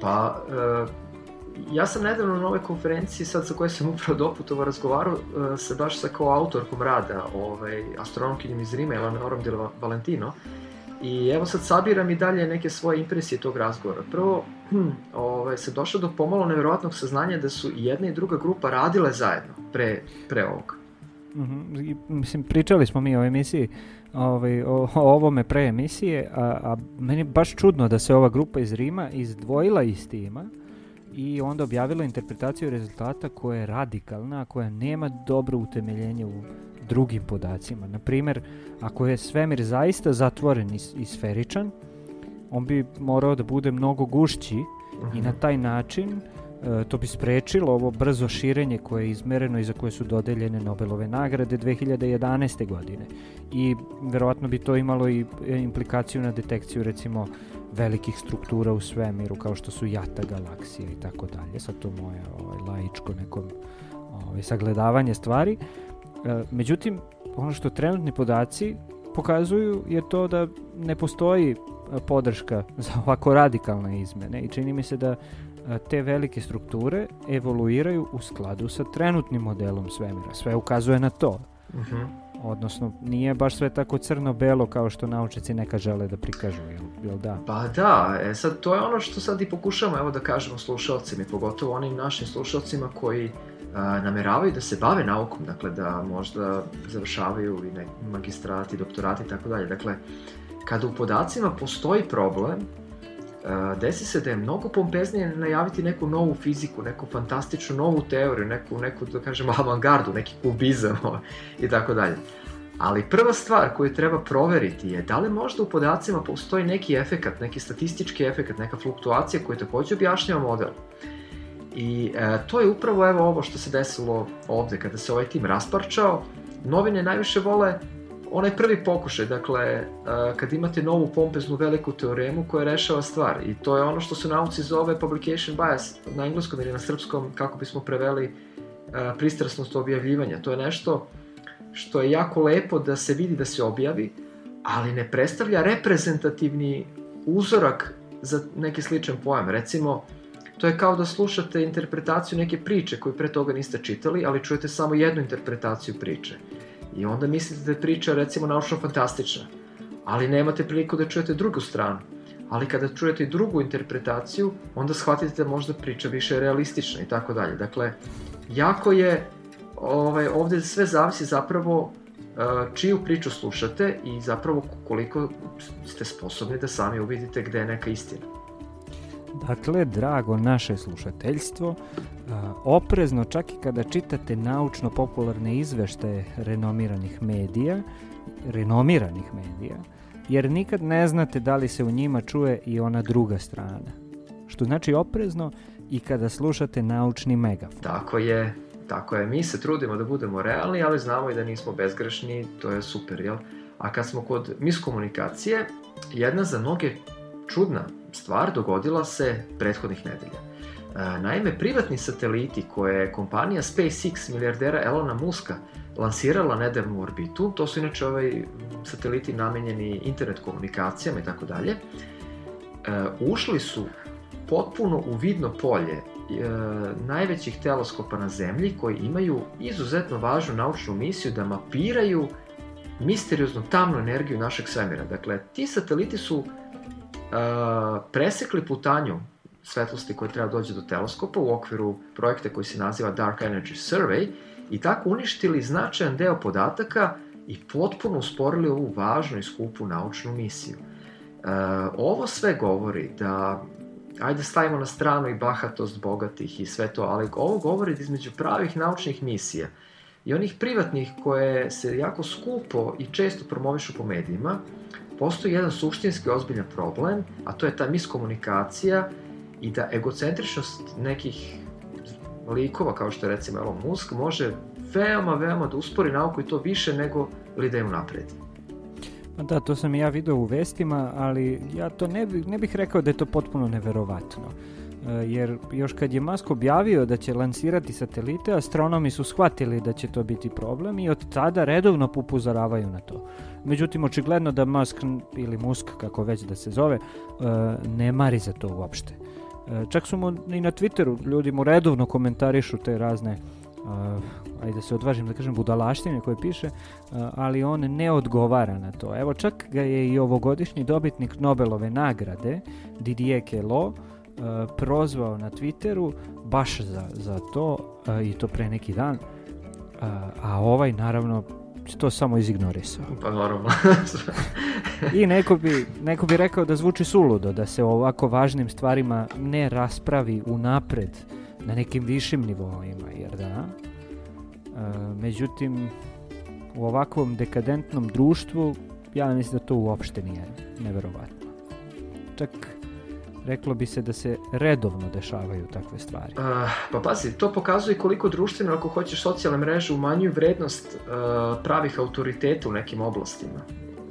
S4: Pa, e, ja sam nedavno na ovoj konferenciji, sad sa kojoj sam upravo doputovo razgovarao, e, se baš sa kao autorkom rada, ovaj, astronomkinjom iz Rima, Eleonorom de Valentino, I evo sad sabiram i dalje neke svoje impresije tog razgovora. Prvo, hm, ovaj, se došlo do pomalo nevjerovatnog saznanja da su jedna i druga grupa radile zajedno pre, pre ovog.
S5: Mhm, i, Mislim, pričali smo mi o emisiji ovaj, o, o ovome pre emisije, a, a meni je baš čudno da se ova grupa iz Rima izdvojila iz tima i onda objavila interpretaciju rezultata koja je radikalna, koja nema dobro utemeljenje u drugim podacima. Na primer, ako je svemir zaista zatvoren i, i sferičan, on bi morao da bude mnogo gušći i na taj način e, to bi sprečilo ovo brzo širenje koje je izmereno i za koje su dodeljene Nobelove nagrade 2011. godine. I verovatno bi to imalo i e, implikaciju na detekciju recimo velikih struktura u svemiru kao što su jata galaksije i tako dalje. Sad to moje ovaj, laičko neko ovaj, sagledavanje stvari. E, međutim, ono što trenutni podaci pokazuju je to da ne postoji e, podrška [LAUGHS] za ovako radikalne izmene i čini mi se da e, te velike strukture evoluiraju u skladu sa trenutnim modelom svemira. Sve ukazuje na to.
S4: Mhm.
S5: Odnosno, nije baš sve tako crno-belo kao što naučnici neka žele da prikažu, jel, jel da?
S4: Pa da, e sad to je ono što sad i pokušamo evo da kažemo slušalcima i pogotovo onim našim slušalcima koji a, nameravaju da se bave naukom, dakle da možda završavaju i magistrati, doktorati i tako dalje. Dakle, kada u podacima postoji problem, desi se da je mnogo pompeznije najaviti neku novu fiziku, neku fantastičnu novu teoriju, neku, neku da kažemo, [LAUGHS] avangardu, neki kubizam [LAUGHS] i tako dalje. Ali prva stvar koju treba proveriti je da li možda u podacima postoji neki efekat, neki statistički efekat, neka fluktuacija koja takođe objašnjava model. I e, to je upravo evo ovo što se desilo ovde, kada se ovaj tim rasparčao. Novine najviše vole onaj prvi pokušaj, dakle, e, kad imate novu pompeznu veliku teoremu koja rešava stvar. I to je ono što se nauci zove publication bias, na engleskom ili na srpskom, kako bismo preveli e, pristrasnost objavljivanja. To je nešto što je jako lepo da se vidi da se objavi, ali ne predstavlja reprezentativni uzorak za neki sličan pojam. Recimo, to je kao da slušate interpretaciju neke priče koju pre toga niste čitali, ali čujete samo jednu interpretaciju priče. I onda mislite da je priča recimo naučno fantastična, ali nemate priliku da čujete drugu stranu. Ali kada čujete i drugu interpretaciju, onda shvatite da možda priča više realistična i tako dalje. Dakle, jako je ovaj, ovde sve zavisi zapravo uh, čiju priču slušate i zapravo koliko ste sposobni da sami uvidite gde je neka istina.
S5: Dakle, drago naše slušateljstvo, oprezno čak i kada čitate naučno-popularne izveštaje renomiranih medija, renomiranih medija, jer nikad ne znate da li se u njima čuje i ona druga strana. Što znači oprezno i kada slušate naučni megafon.
S4: Tako je, tako je. Mi se trudimo da budemo realni, ali znamo i da nismo bezgrešni, to je super, jel? A kad smo kod miskomunikacije, jedna za mnoge čudna stvar dogodila se prethodnih nedelja. E, Naime, privatni sateliti koje je kompanija SpaceX milijardera Elona Muska lansirala nedavno u orbitu, to su inače ovaj sateliti namenjeni internet komunikacijama i tako dalje, e, ušli su potpuno u vidno polje e, najvećih teleskopa na zemlji koji imaju izuzetno važnu naučnu misiju da mapiraju misterioznu tamnu energiju našeg svemira. Dakle, ti sateliti su presekli putanju svetlosti koja treba dođe do teleskopa u okviru projekta koji se naziva Dark Energy Survey i tako uništili značajan deo podataka i potpuno usporili ovu važnu i skupu naučnu misiju. E, ovo sve govori da ajde stavimo na stranu i bahatost bogatih i sve to, ali ovo govori da između pravih naučnih misija i onih privatnih koje se jako skupo i često promovišu po medijima, postoji jedan suštinski ozbiljan problem, a to je ta miskomunikacija i da egocentričnost nekih likova, kao što je recimo Elon Musk, može veoma, veoma da uspori nauku i to više nego li da je unapredi.
S5: Pa da, to sam i ja video u vestima, ali ja to ne, bih, ne bih rekao da je to potpuno neverovatno. E, jer još kad je Musk objavio da će lansirati satelite, astronomi su shvatili da će to biti problem i od tada redovno upozoravaju na to. Međutim, očigledno da Musk ili Musk, kako već da se zove, e, ne mari za to uopšte. E, čak su mu i na Twitteru, ljudi mu redovno komentarišu te razne uh, ajde se odvažim da kažem budalaštine koje piše, ali on ne odgovara na to. Evo čak ga je i ovogodišnji dobitnik Nobelove nagrade, Didier Queloz, prozvao na Twitteru baš za, za to uh, i to pre neki dan, uh, a ovaj naravno to samo izignorisao.
S4: Pa normalno.
S5: I neko bi, neko bi rekao da zvuči suludo, da se o ovako važnim stvarima ne raspravi unapred na nekim višim nivoima, jer da? Međutim, u ovakvom dekadentnom društvu ja mislim da to uopšte nije neverovatno. Čak reklo bi se da se redovno dešavaju takve stvari.
S4: Uh, pa pazi, to pokazuje koliko društveno, ako hoćeš, socijalne mreže umanjuju vrednost uh, pravih autoriteta u nekim oblastima.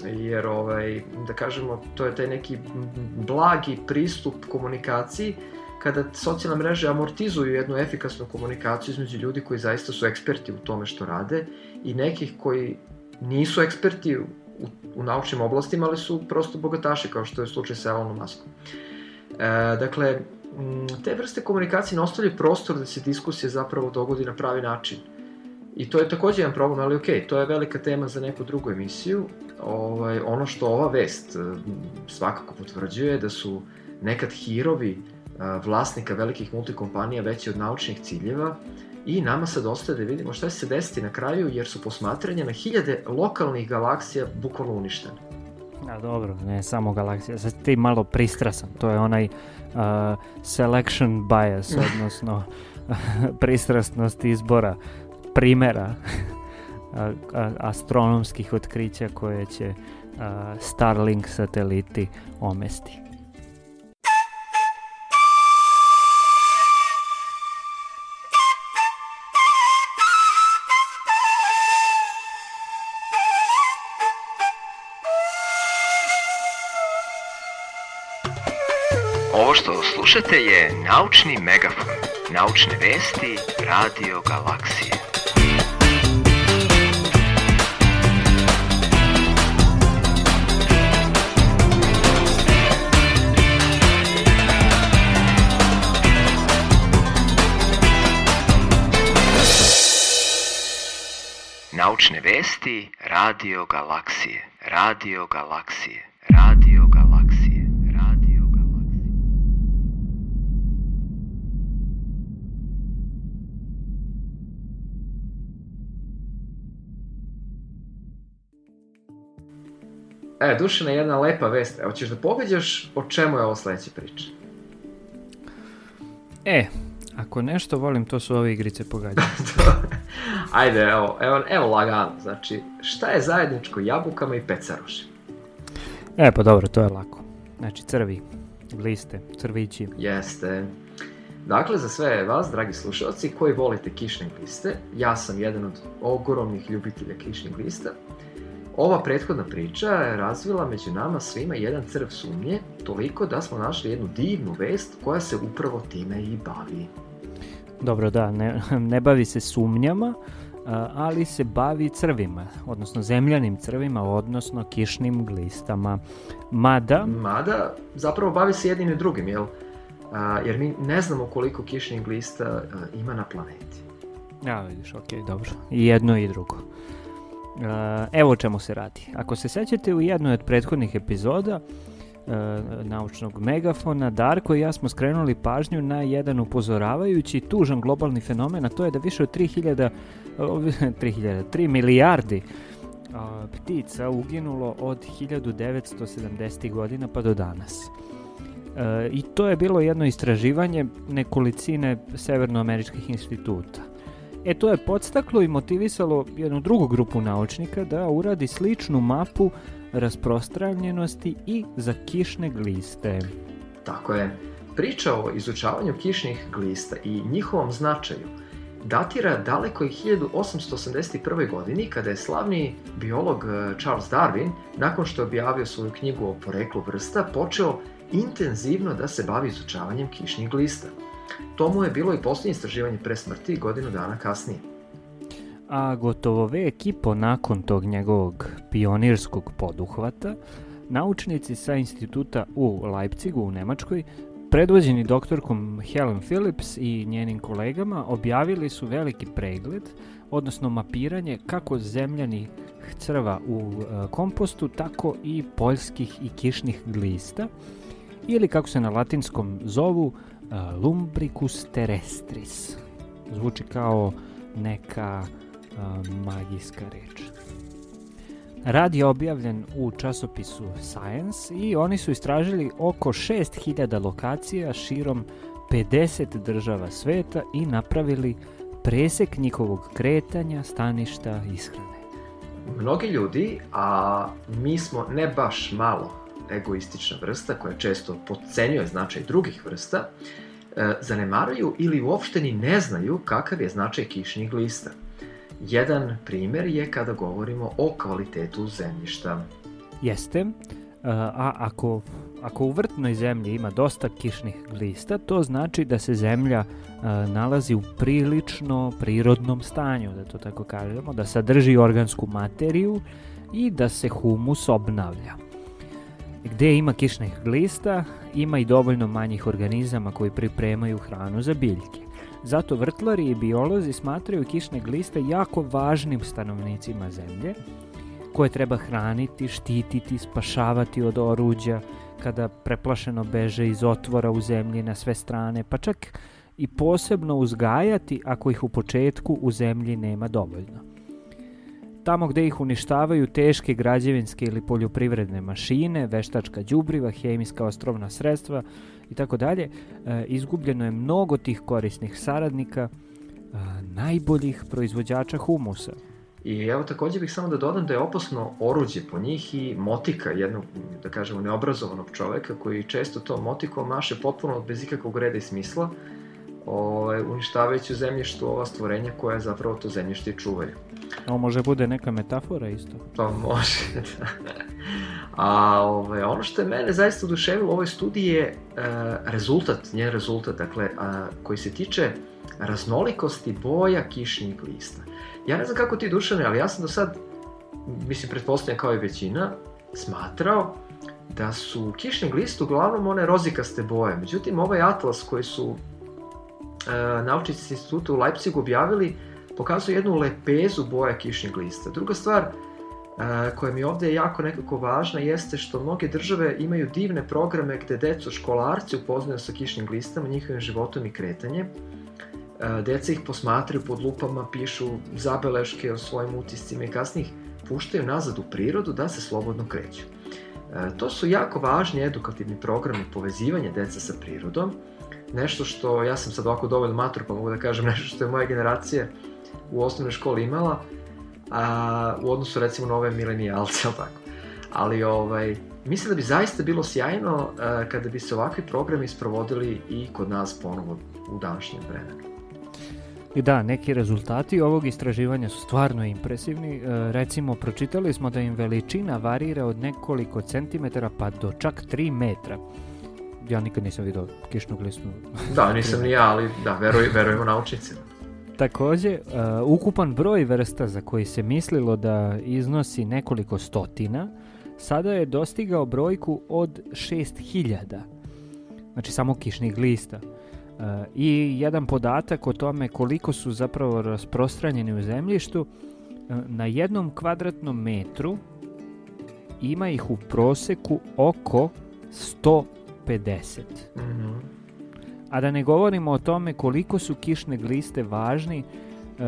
S4: Jer, ovaj, da kažemo, to je taj neki blagi pristup komunikaciji kada socijalne mreže amortizuju jednu efikasnu komunikaciju između ljudi koji zaista su eksperti u tome što rade i nekih koji nisu eksperti u, u naučnim oblastima, ali su prosto bogataši, kao što je slučaj sa Elonom Muskom. E, dakle, te vrste komunikacije ne ostavljaju prostor da se diskusija zapravo dogodi na pravi način. I to je takođe jedan problem, ali ok, to je velika tema za neku drugu emisiju. Ovaj, ono što ova vest svakako potvrđuje da su nekad hirovi vlasnika velikih multikompanija veći od naučnih ciljeva i nama sad ostaje da vidimo šta će se desiti na kraju jer su posmatranja na hiljade lokalnih galaksija bukvalno uništene.
S5: A dobro, ne samo galaksija, sad ti malo pristrasan, to je onaj uh, selection bias, [LAUGHS] odnosno [LAUGHS] pristrasnost izbora primera astronomskih otkrića koje će uh, Starlink sateliti omesti.
S3: Što slušate je Naučni megafon. Naučne vesti Radio Galaksije. Naučne vesti Radio Galaksije. Radio Galaksije. Radio
S4: E, Dušana, jedna lepa vest. Evo, ćeš da pogađaš o čemu je ovo sledeća priča?
S5: E, ako nešto volim, to su ove igrice pogađanja. [LAUGHS]
S4: Ajde, evo, evo, evo lagano. Znači, šta je zajedničko jabukama i pecarošima?
S5: e, pa dobro, to je lako. Znači, crvi, gliste, crvići.
S4: Jeste. Dakle, za sve vas, dragi slušalci, koji volite kišne gliste, ja sam jedan od ogromnih ljubitelja kišnih glista, ova prethodna priča je razvila među nama svima jedan crv sumnje, toliko da smo našli jednu divnu vest koja se upravo time i bavi.
S5: Dobro, da, ne, [LAUGHS] ne bavi se sumnjama, ali se bavi crvima, odnosno zemljanim crvima, odnosno kišnim glistama. Mada,
S4: Mada, zapravo bavi se jednim i drugim, jel? A, jer mi ne znamo koliko kišnih glista a, ima na planeti.
S5: Ja, vidiš, ok, dobro. I jedno i drugo. Evo o čemu se radi. Ako se sećate u jednoj od prethodnih epizoda uh, naučnog megafona, Darko i ja smo skrenuli pažnju na jedan upozoravajući tužan globalni fenomen, a to je da više od 3000, uh, 3000 3 milijardi uh, ptica uginulo od 1970. godina pa do danas. E, I to je bilo jedno istraživanje nekolicine severnoameričkih instituta. E to je podstaklo i motivisalo jednu drugu grupu naučnika da uradi sličnu mapu rasprostranjenosti i za kišne gliste.
S4: Tako je. Priča o izučavanju kišnih glista i njihovom značaju datira daleko i 1881. godini kada je slavni biolog eh, Charles Darwin, nakon što je objavio svoju knjigu o poreklu vrsta, počeo intenzivno da se bavi izučavanjem kišnih glista. To mu je bilo i posljednje istraživanje pre smrti godinu dana kasnije.
S5: A gotovo vek i po nakon tog njegovog pionirskog poduhvata, naučnici sa instituta u Leipzigu u Nemačkoj predvođeni doktorkom Helen Phillips i njenim kolegama objavili su veliki pregled, odnosno mapiranje kako zemljanih crva u e, kompostu, tako i poljskih i kišnih glista, ili kako se na latinskom zovu Lumbricus terrestris. Zvuči kao neka e, magijska reč. Rad je objavljen u časopisu Science i oni su istražili oko 6000 lokacija širom 50 država sveta i napravili presek njihovog kretanja, staništa, ishrane.
S4: Mnogi ljudi, a mi smo ne baš malo egoistična vrsta koja često podcenjuje značaj drugih vrsta, e, zanemaruju ili uopšte ni ne znaju kakav je značaj kišnih glista. Jedan primer je kada govorimo o kvalitetu zemljišta.
S5: Jeste, e, a ako, ako u vrtnoj zemlji ima dosta kišnih glista, to znači da se zemlja e, nalazi u prilično prirodnom stanju, da to tako kažemo, da sadrži organsku materiju i da se humus obnavlja. Gde ima kišnih glista, ima i dovoljno manjih organizama koji pripremaju hranu za biljke. Zato vrtlari i biolozi smatraju kišne gliste jako važnim stanovnicima zemlje, koje treba hraniti, štititi, spašavati od oruđa, kada preplašeno beže iz otvora u zemlji na sve strane, pa čak i posebno uzgajati ako ih u početku u zemlji nema dovoljno. Tamo gde ih uništavaju teške građevinske ili poljoprivredne mašine, veštačka đubriva, hemijska ostrovna sredstva i tako dalje, e, izgubljeno je mnogo tih korisnih saradnika, e, najboljih proizvođača humusa.
S4: I evo takođe bih samo da dodam da je opasno oruđe po njih i motika jednog, da kažemo, neobrazovanog čoveka koji često to motikom maše potpuno bez ikakvog reda i smisla, ovaj, uništavajući u zemljištu ova stvorenja koja zapravo to zemljište čuvaju.
S5: Ovo može bude neka metafora isto.
S4: Pa može, [LAUGHS] da. A ovaj, ono što je mene zaista oduševilo u ovoj studiji je e, rezultat, njen rezultat, dakle, a, koji se tiče raznolikosti boja kišnih lista. Ja ne znam kako ti dušane, ali ja sam do sad, mislim, pretpostavljam kao i većina, smatrao da su kišni glist uglavnom one rozikaste boje. Međutim, ovaj atlas koji su naučnici instituta u Leipzigu objavili pokazuje jednu lepezu boja kišnih lista. Druga stvar, e, koja mi ovde je jako nekako važna jeste što mnoge države imaju divne programe gde decu školarci upoznaju sa kišnim glistama, njihovim životom i kretanjem. E, deca ih posmatraju pod lupama, pišu zabeleške o svojim utiscima i kasnije ih puštaju nazad u prirodu da se slobodno kreću. E, to su jako važni edukativni programi povezivanja deca sa prirodom, nešto što, ja sam sad ovako dovoljno matur pa mogu da kažem [LAUGHS] nešto što je moja generacija u osnovnoj školi imala, a, u odnosu recimo na ove milenijalce, [LAUGHS] tako. Ali ovaj, mislim da bi zaista bilo sjajno a, kada bi se ovakvi programi sprovodili i kod nas ponovo u današnjem vremenu.
S5: I da, neki rezultati ovog istraživanja su stvarno impresivni. E, recimo, pročitali smo da im veličina varira od nekoliko centimetara pa do čak 3 metra. Ja nikad nisam vidio kišnu glisnu.
S4: Da, nisam ni ja, ali da, veruj, verujemo naučnicima.
S5: Takođe, e, ukupan broj vrsta za koji se mislilo da iznosi nekoliko stotina, sada je dostigao brojku od 6000. Znači samo kišnih glista. E, I jedan podatak o tome koliko su zapravo rasprostranjeni u zemljištu, e, na jednom kvadratnom metru ima ih u proseku oko 150.
S4: Mm -hmm.
S5: A da ne govorimo o tome koliko su kišne gliste važni, e,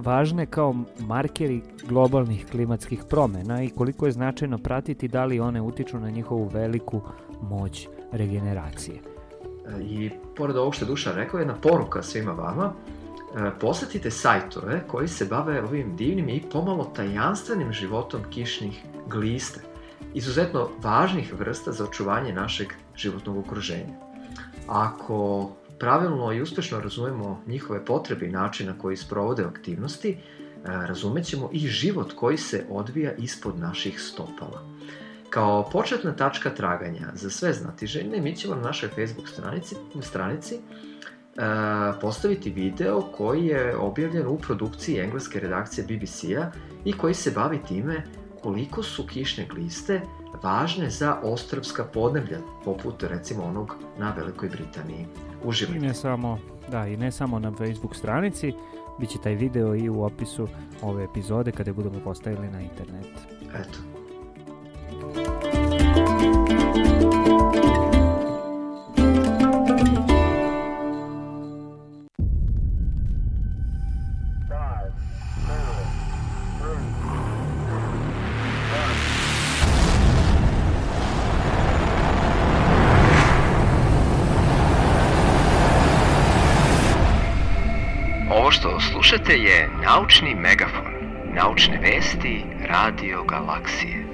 S5: važne kao markeri globalnih klimatskih promena i koliko je značajno pratiti da li one utiču na njihovu veliku moć regeneracije.
S4: I pored ovog što Dušan rekao, jedna poruka svima vama, e, posetite sajtove koji se bave ovim divnim i pomalo tajanstvenim životom kišnih glista, izuzetno važnih vrsta za očuvanje našeg životnog okruženja. Ako pravilno i uspešno razumemo njihove potrebe i način na koji sprovode aktivnosti, e, razumećemo i život koji se odvija ispod naših stopala. Kao početna tačka traganja za sve znatiželjne, mi ćemo na našoj Facebook stranici, stranici e, postaviti video koji je objavljen u produkciji engleske redakcije BBC-a i koji se bavi time koliko su kišne gliste važne za ostrovska podneblja, poput recimo onog na Velikoj Britaniji.
S5: I
S4: Uživajte.
S5: ne samo, da, i ne samo na Facebook stranici, bit će taj video i u opisu ove epizode kada je budemo postavili na internet.
S4: Eto.
S3: Ovo što slušate je Naučni megafon. Naučne vesti Radio Galaksije.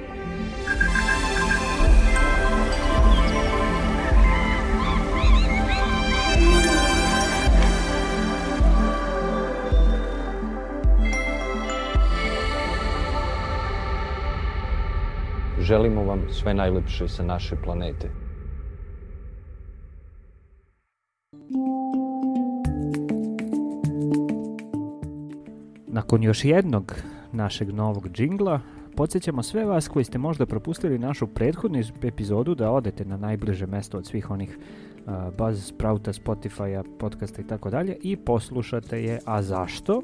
S9: Želimo vam sve najlepše sa naše planete.
S5: Nakon još jednog našeg novog džingla, podsjećamo sve vas koji ste možda propustili našu prethodnu epizodu da odete na najbliže mesto od svih onih uh, Buzz, Sprouta, Spotify-a, podcasta i tako dalje i poslušate je. A zašto?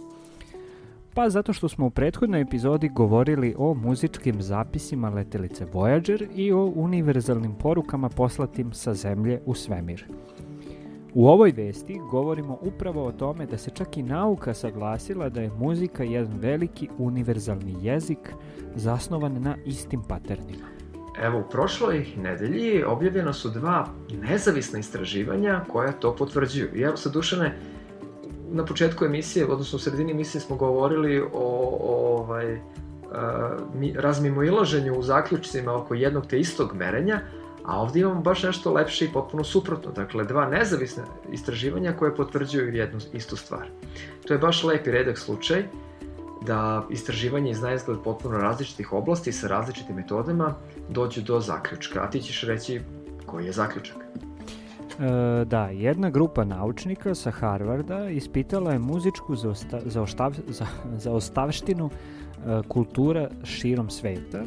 S5: Pa zato što smo u prethodnoj epizodi govorili o muzičkim zapisima letelice Voyager i o univerzalnim porukama poslatim sa Zemlje u svemir. U ovoj vesti govorimo upravo o tome da se čak i nauka saglasila da je muzika jedan veliki univerzalni jezik zasnovan na istim paternima.
S4: Evo, u prošloj nedelji objavljena su dva nezavisna istraživanja koja to potvrđuju. I evo, sa Dušane, na početku emisije, odnosno u sredini emisije smo govorili o, o ovaj, razmimoilaženju u zaključcima oko jednog te istog merenja, a ovdje imamo baš nešto lepše i potpuno suprotno. Dakle, dva nezavisna istraživanja koje potvrđuju jednu istu stvar. To je baš lepi redak slučaj da istraživanje iz najizgled potpuno različitih oblasti sa različitim metodama dođu do zaključka. A ti ćeš reći koji je zaključak?
S5: E, da, jedna grupa naučnika sa Harvarda ispitala je muzičku zaosta, zaoštav, za, zaostavštinu e, kultura širom sveta,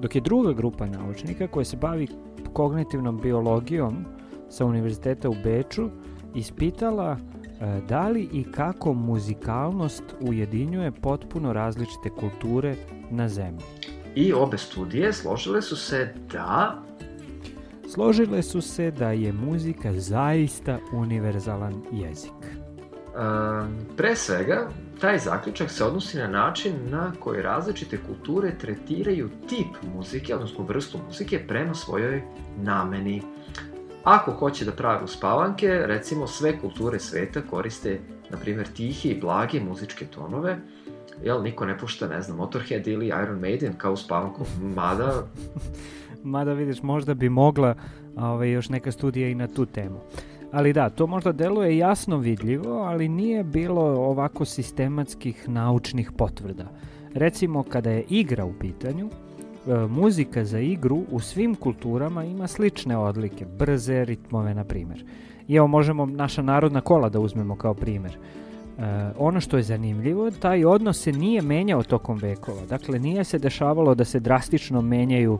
S5: dok je druga grupa naučnika koja se bavi kognitivnom biologijom sa univerziteta u Beču ispitala e, da li i kako muzikalnost ujedinjuje potpuno različite kulture na zemlji.
S4: I obe studije složile su se da
S5: Složile su se da je muzika zaista univerzalan jezik.
S4: Um, pre svega, taj zaključak se odnosi na način na koji različite kulture tretiraju tip muzike, odnosno vrstu muzike, prema svojoj nameni. Ako hoće da prave uspavanke, recimo sve kulture sveta koriste, na primjer, tihi i blage muzičke tonove, jel, niko ne pušta, ne znam, Motorhead ili Iron Maiden kao uspavanku, mada [LAUGHS]
S5: Mada vidiš, možda bi mogla ovaj, još neka studija i na tu temu. Ali da, to možda deluje jasno vidljivo, ali nije bilo ovako sistematskih naučnih potvrda. Recimo, kada je igra u pitanju, e, muzika za igru u svim kulturama ima slične odlike, brze ritmove, na primjer. I evo možemo naša narodna kola da uzmemo kao primjer. E, ono što je zanimljivo, taj odnos se nije menjao tokom vekova. Dakle, nije se dešavalo da se drastično menjaju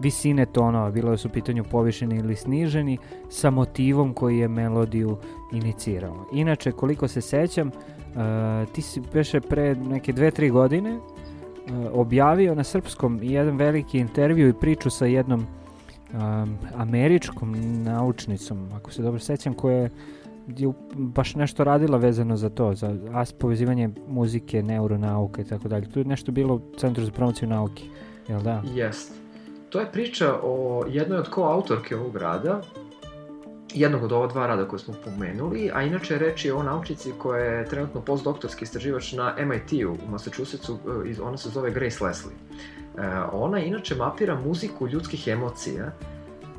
S5: visine tonova, bilo su u pitanju povišeni ili sniženi, sa motivom koji je melodiju inicirao. Inače, koliko se sećam, uh, ti si beše pre neke dve, tri godine uh, objavio na srpskom jedan veliki intervju i priču sa jednom um, američkom naučnicom, ako se dobro sećam, koja je je baš nešto radila vezano za to, za as povezivanje muzike, neuronauke i tako dalje. Tu je nešto bilo u Centru za promociju nauke, jel da?
S4: Jest. To je priča o jednoj od koautorke ovog rada, jednog od ova dva rada koje smo pomenuli, a inače reč je o naučici koja je trenutno postdoktorski istraživač na MIT-u u Massachusettsu, e, iz- ona se zove Grace Leslie. E, ona inače mapira muziku ljudskih emocija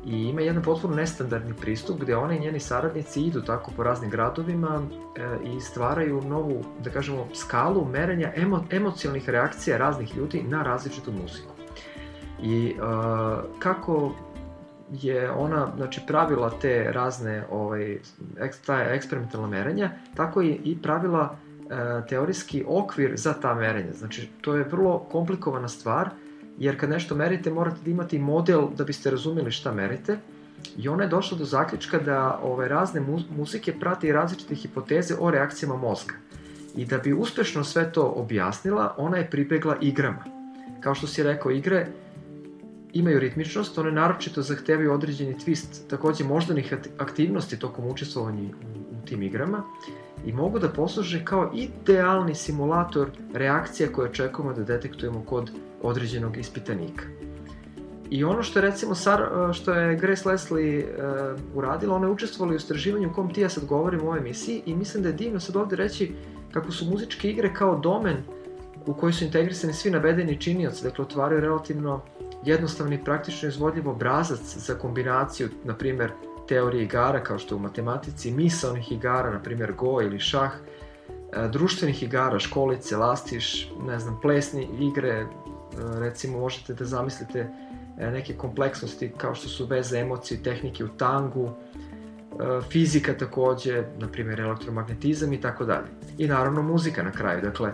S4: i ima jedan potpuno nestandardni pristup gde ona i njeni saradnici idu tako po raznim gradovima e, i stvaraju novu, da kažemo, skalu merenja emo, emocijalnih reakcija raznih ljudi na različitu muziku. I uh, kako je ona znači pravila te razne ovaj eks, ta eksperimentalna merenja, tako je i pravila uh, teorijski okvir za ta merenja. Znači, to je vrlo komplikovana stvar, jer kad nešto merite morate da imate model da biste razumeli šta merite. I ona je došla do zaključka da ove razne mu- muzike prate i različite hipoteze o reakcijama mozga. I da bi uspešno sve to objasnila, ona je pribegla igrama. Kao što si rekao, igre imaju ritmičnost, one naročito zahtevaju određeni twist takođe moždanih aktivnosti tokom učestvovanja u, u tim igrama i mogu da posluže kao idealni simulator reakcija koje očekujemo da detektujemo kod određenog ispitanika. I ono što je recimo Sar, što je Grace Leslie uh, uradila, ona je učestvovala u istraživanju u kom ti ja sad govorim u ovoj emisiji i mislim da je divno sad ovde reći kako su muzičke igre kao domen u koji su integrisani svi navedeni činioci, dakle otvaraju relativno jednostavni praktično izvodljiv obrazac za kombinaciju, na primer, teorije igara kao što je u matematici, misalnih igara, na primer Go ili šah, e, društvenih igara, školice, lastiš, ne znam, plesni igre, e, recimo možete da zamislite e, neke kompleksnosti kao što su veze emocije tehnike u tangu, fizika takođe, na primjer elektromagnetizam i tako dalje. I naravno muzika na kraju, dakle,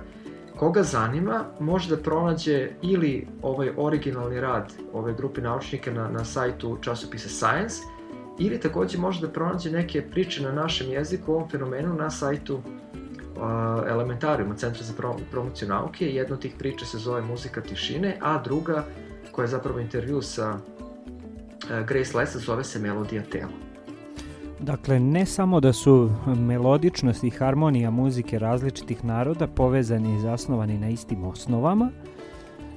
S4: koga zanima može da pronađe ili ovaj originalni rad ove grupe naučnika na, na sajtu časopisa Science ili takođe može da pronađe neke priče na našem jeziku o ovom fenomenu na sajtu uh, Elementarijuma, Centra za pro, promociju nauke. Jedna od tih priča se zove Muzika tišine, a druga, koja je zapravo intervju sa uh, Grace Lessa, zove se Melodija tela.
S5: Dakle, ne samo da su melodičnost i harmonija muzike različitih naroda povezani i zasnovani na istim osnovama,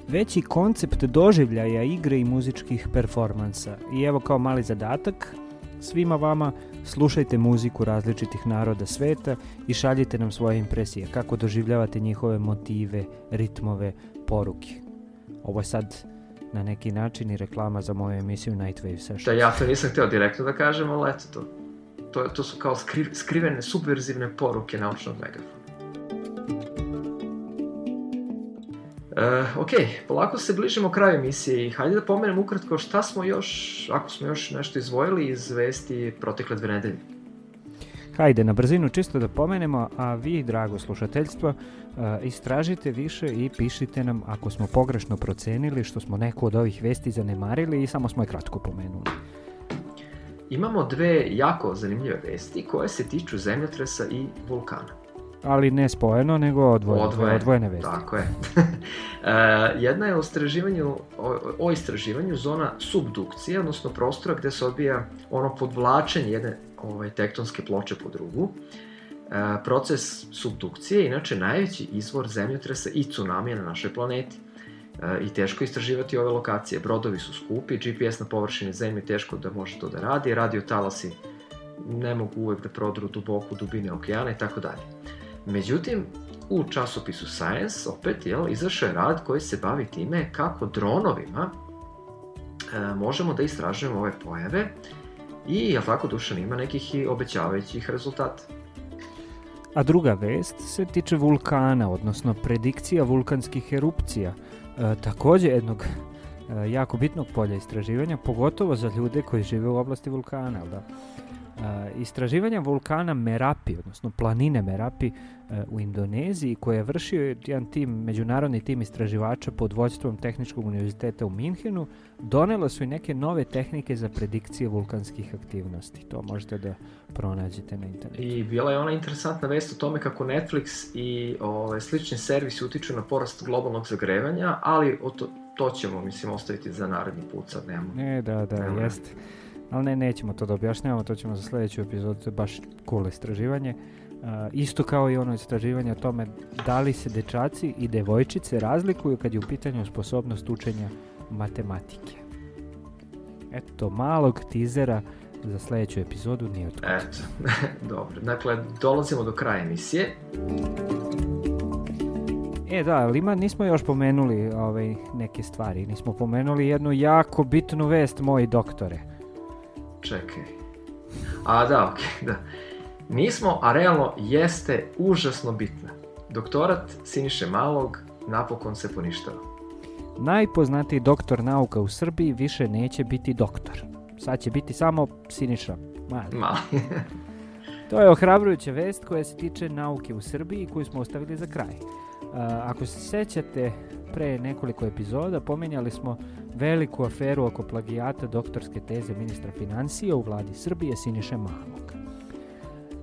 S5: već i koncept doživljaja igre i muzičkih performansa. I evo kao mali zadatak, svima vama slušajte muziku različitih naroda sveta i šaljite nam svoje impresije, kako doživljavate njihove motive, ritmove, poruke. Ovo je sad na neki način i reklama za moju emisiju Nightwave Sessions.
S4: Da, ja to nisam hteo direktno da kažem, ali eto to. To, to su kao skri, skrivene, subverzivne poruke naučnog megafona. E, ok, polako se bližimo kraju emisije i hajde da pomenem ukratko šta smo još, ako smo još nešto izvojili iz vesti protekle dve nedelje.
S5: Hajde, na brzinu čisto da pomenemo, a vi, drago slušateljstvo, e, istražite više i pišite nam ako smo pogrešno procenili što smo neku od ovih vesti zanemarili i samo smo je kratko pomenuli.
S4: Imamo dve jako zanimljive vesti koje se tiču zemljotresa i vulkana.
S5: Ali ne spojeno, nego odvojeno,
S4: Odvojene,
S5: odvojene vesti.
S4: Tako je. [LAUGHS] e, jedna je o istraživanju, o, istraživanju zona subdukcije, odnosno prostora gde se odbija ono podvlačenje jedne ovaj, tektonske ploče po drugu. E, proces subdukcije je inače najveći izvor zemljotresa i tsunamija na našoj planeti. E, I teško istraživati ove lokacije. Brodovi su skupi, GPS na površini zemlje teško da može to da radi, radio talasi ne mogu uvek da prodru duboko dubine okeana i tako dalje. Međutim, u časopisu Science opet jel, izašao je rad koji se bavi time kako dronovima e, možemo da istražujemo ove pojave i, jel tako, Dušan, ima nekih i obećavajućih rezultata.
S5: A druga vest se tiče vulkana, odnosno predikcija vulkanskih erupcija. E, takođe jednog e, jako bitnog polja istraživanja, pogotovo za ljude koji žive u oblasti vulkana, da? Istraživanja vulkana Merapi, odnosno planine Merapi e, u Indoneziji, koje je vršio jedan tim, međunarodni tim istraživača pod vođstvom Tehničkog univerziteta u Minhenu, donela su i neke nove tehnike za predikcije vulkanskih aktivnosti. To možete da pronađete na internetu.
S4: I bila je ona interesantna vest o tome kako Netflix i ove, slični servisi utiču na porast globalnog zagrevanja, ali o to, to ćemo, mislim, ostaviti za naredni put, sad nemamo.
S5: Ne, da, da,
S4: Nema.
S5: jeste. Ali ne, nećemo to da objašnjavamo, to ćemo za sledeću epizodu, to je baš cool istraživanje. Uh, isto kao i ono istraživanje o tome da li se dečaci i devojčice razlikuju kad je u pitanju sposobnost učenja matematike. Eto, malog tizera za sledeću epizodu nije od kuda.
S4: Eto, [LAUGHS] dobro. Dakle, dolazimo do kraja emisije.
S5: E da, ali ima, nismo još pomenuli ovaj, neke stvari. Nismo pomenuli jednu jako bitnu vest, moji doktore.
S4: Čekaj. A da, okej, [LAUGHS] da. Nismo, a realno jeste užasno bitna. Doktorat Siniše Malog napokon se poništava.
S5: Najpoznatiji doktor nauka u Srbiji više neće biti doktor. Sad će biti samo Siniša Mali.
S4: Mali. [LAUGHS]
S5: To je ohrabrujuća vest koja se tiče nauke u Srbiji koju smo ostavili za kraj. Ako se sećate, pre nekoliko epizoda pomenjali smo veliku aferu oko plagijata doktorske teze ministra financija u vladi Srbije Siniše Malog.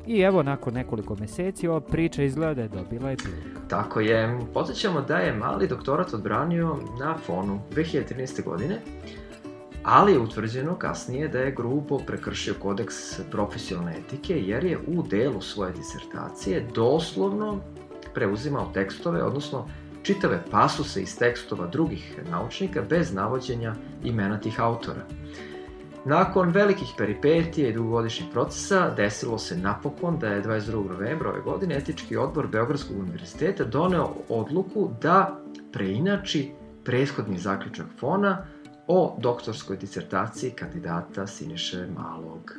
S5: I evo, nakon nekoliko meseci, ova priča izgleda da je dobila epilog.
S4: Tako je. Podsjećamo da je mali doktorat odbranio na fonu 2013. godine, ali je utvrđeno kasnije da je grubo prekršio kodeks profesionalne etike jer je u delu svoje disertacije doslovno preuzimao tekstove, odnosno čitave pasuse iz tekstova drugih naučnika bez navođenja imena tih autora. Nakon velikih peripetija i dugogodišnjih procesa, desilo se napokon da je 22. novembra ove godine etički odbor Beogradskog univerziteta doneo odluku da preinači prethodni zaključak fona o doktorskoj disertaciji kandidata Siniše Malog.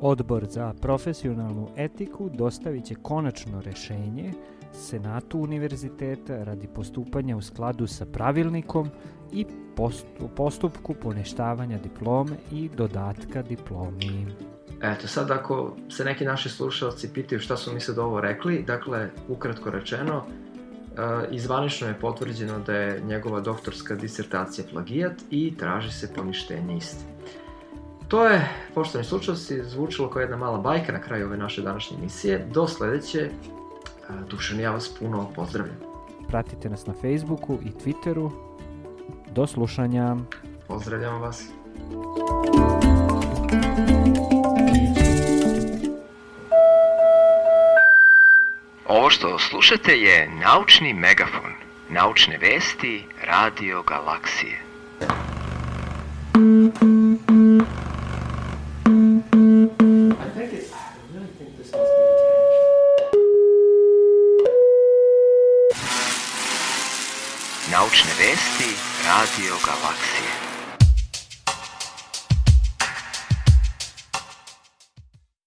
S5: Odbor za profesionalnu etiku dostavit će konačno rešenje Senatu univerziteta radi postupanja u skladu sa pravilnikom i postu- postupku poneštavanja diplome i dodatka diplomi.
S4: Eto, sad ako se neki naši slušalci pitaju šta su mi sad ovo rekli, dakle, ukratko rečeno, e, izvanično je potvrđeno da je njegova doktorska disertacija plagijat i traži se poništenje iste. To je, poštovani slušalci, zvučalo kao jedna mala bajka na kraju ove naše današnje emisije. Do sledeće, Dušan, ja vas puno pozdravljam.
S5: Pratite nas na Facebooku i Twitteru. Do slušanja.
S4: Pozdravljam vas.
S3: Ovo što slušate je Naučni megafon. Naučne vesti Radio Galaksije. Naučne vesti Radio Galaksije.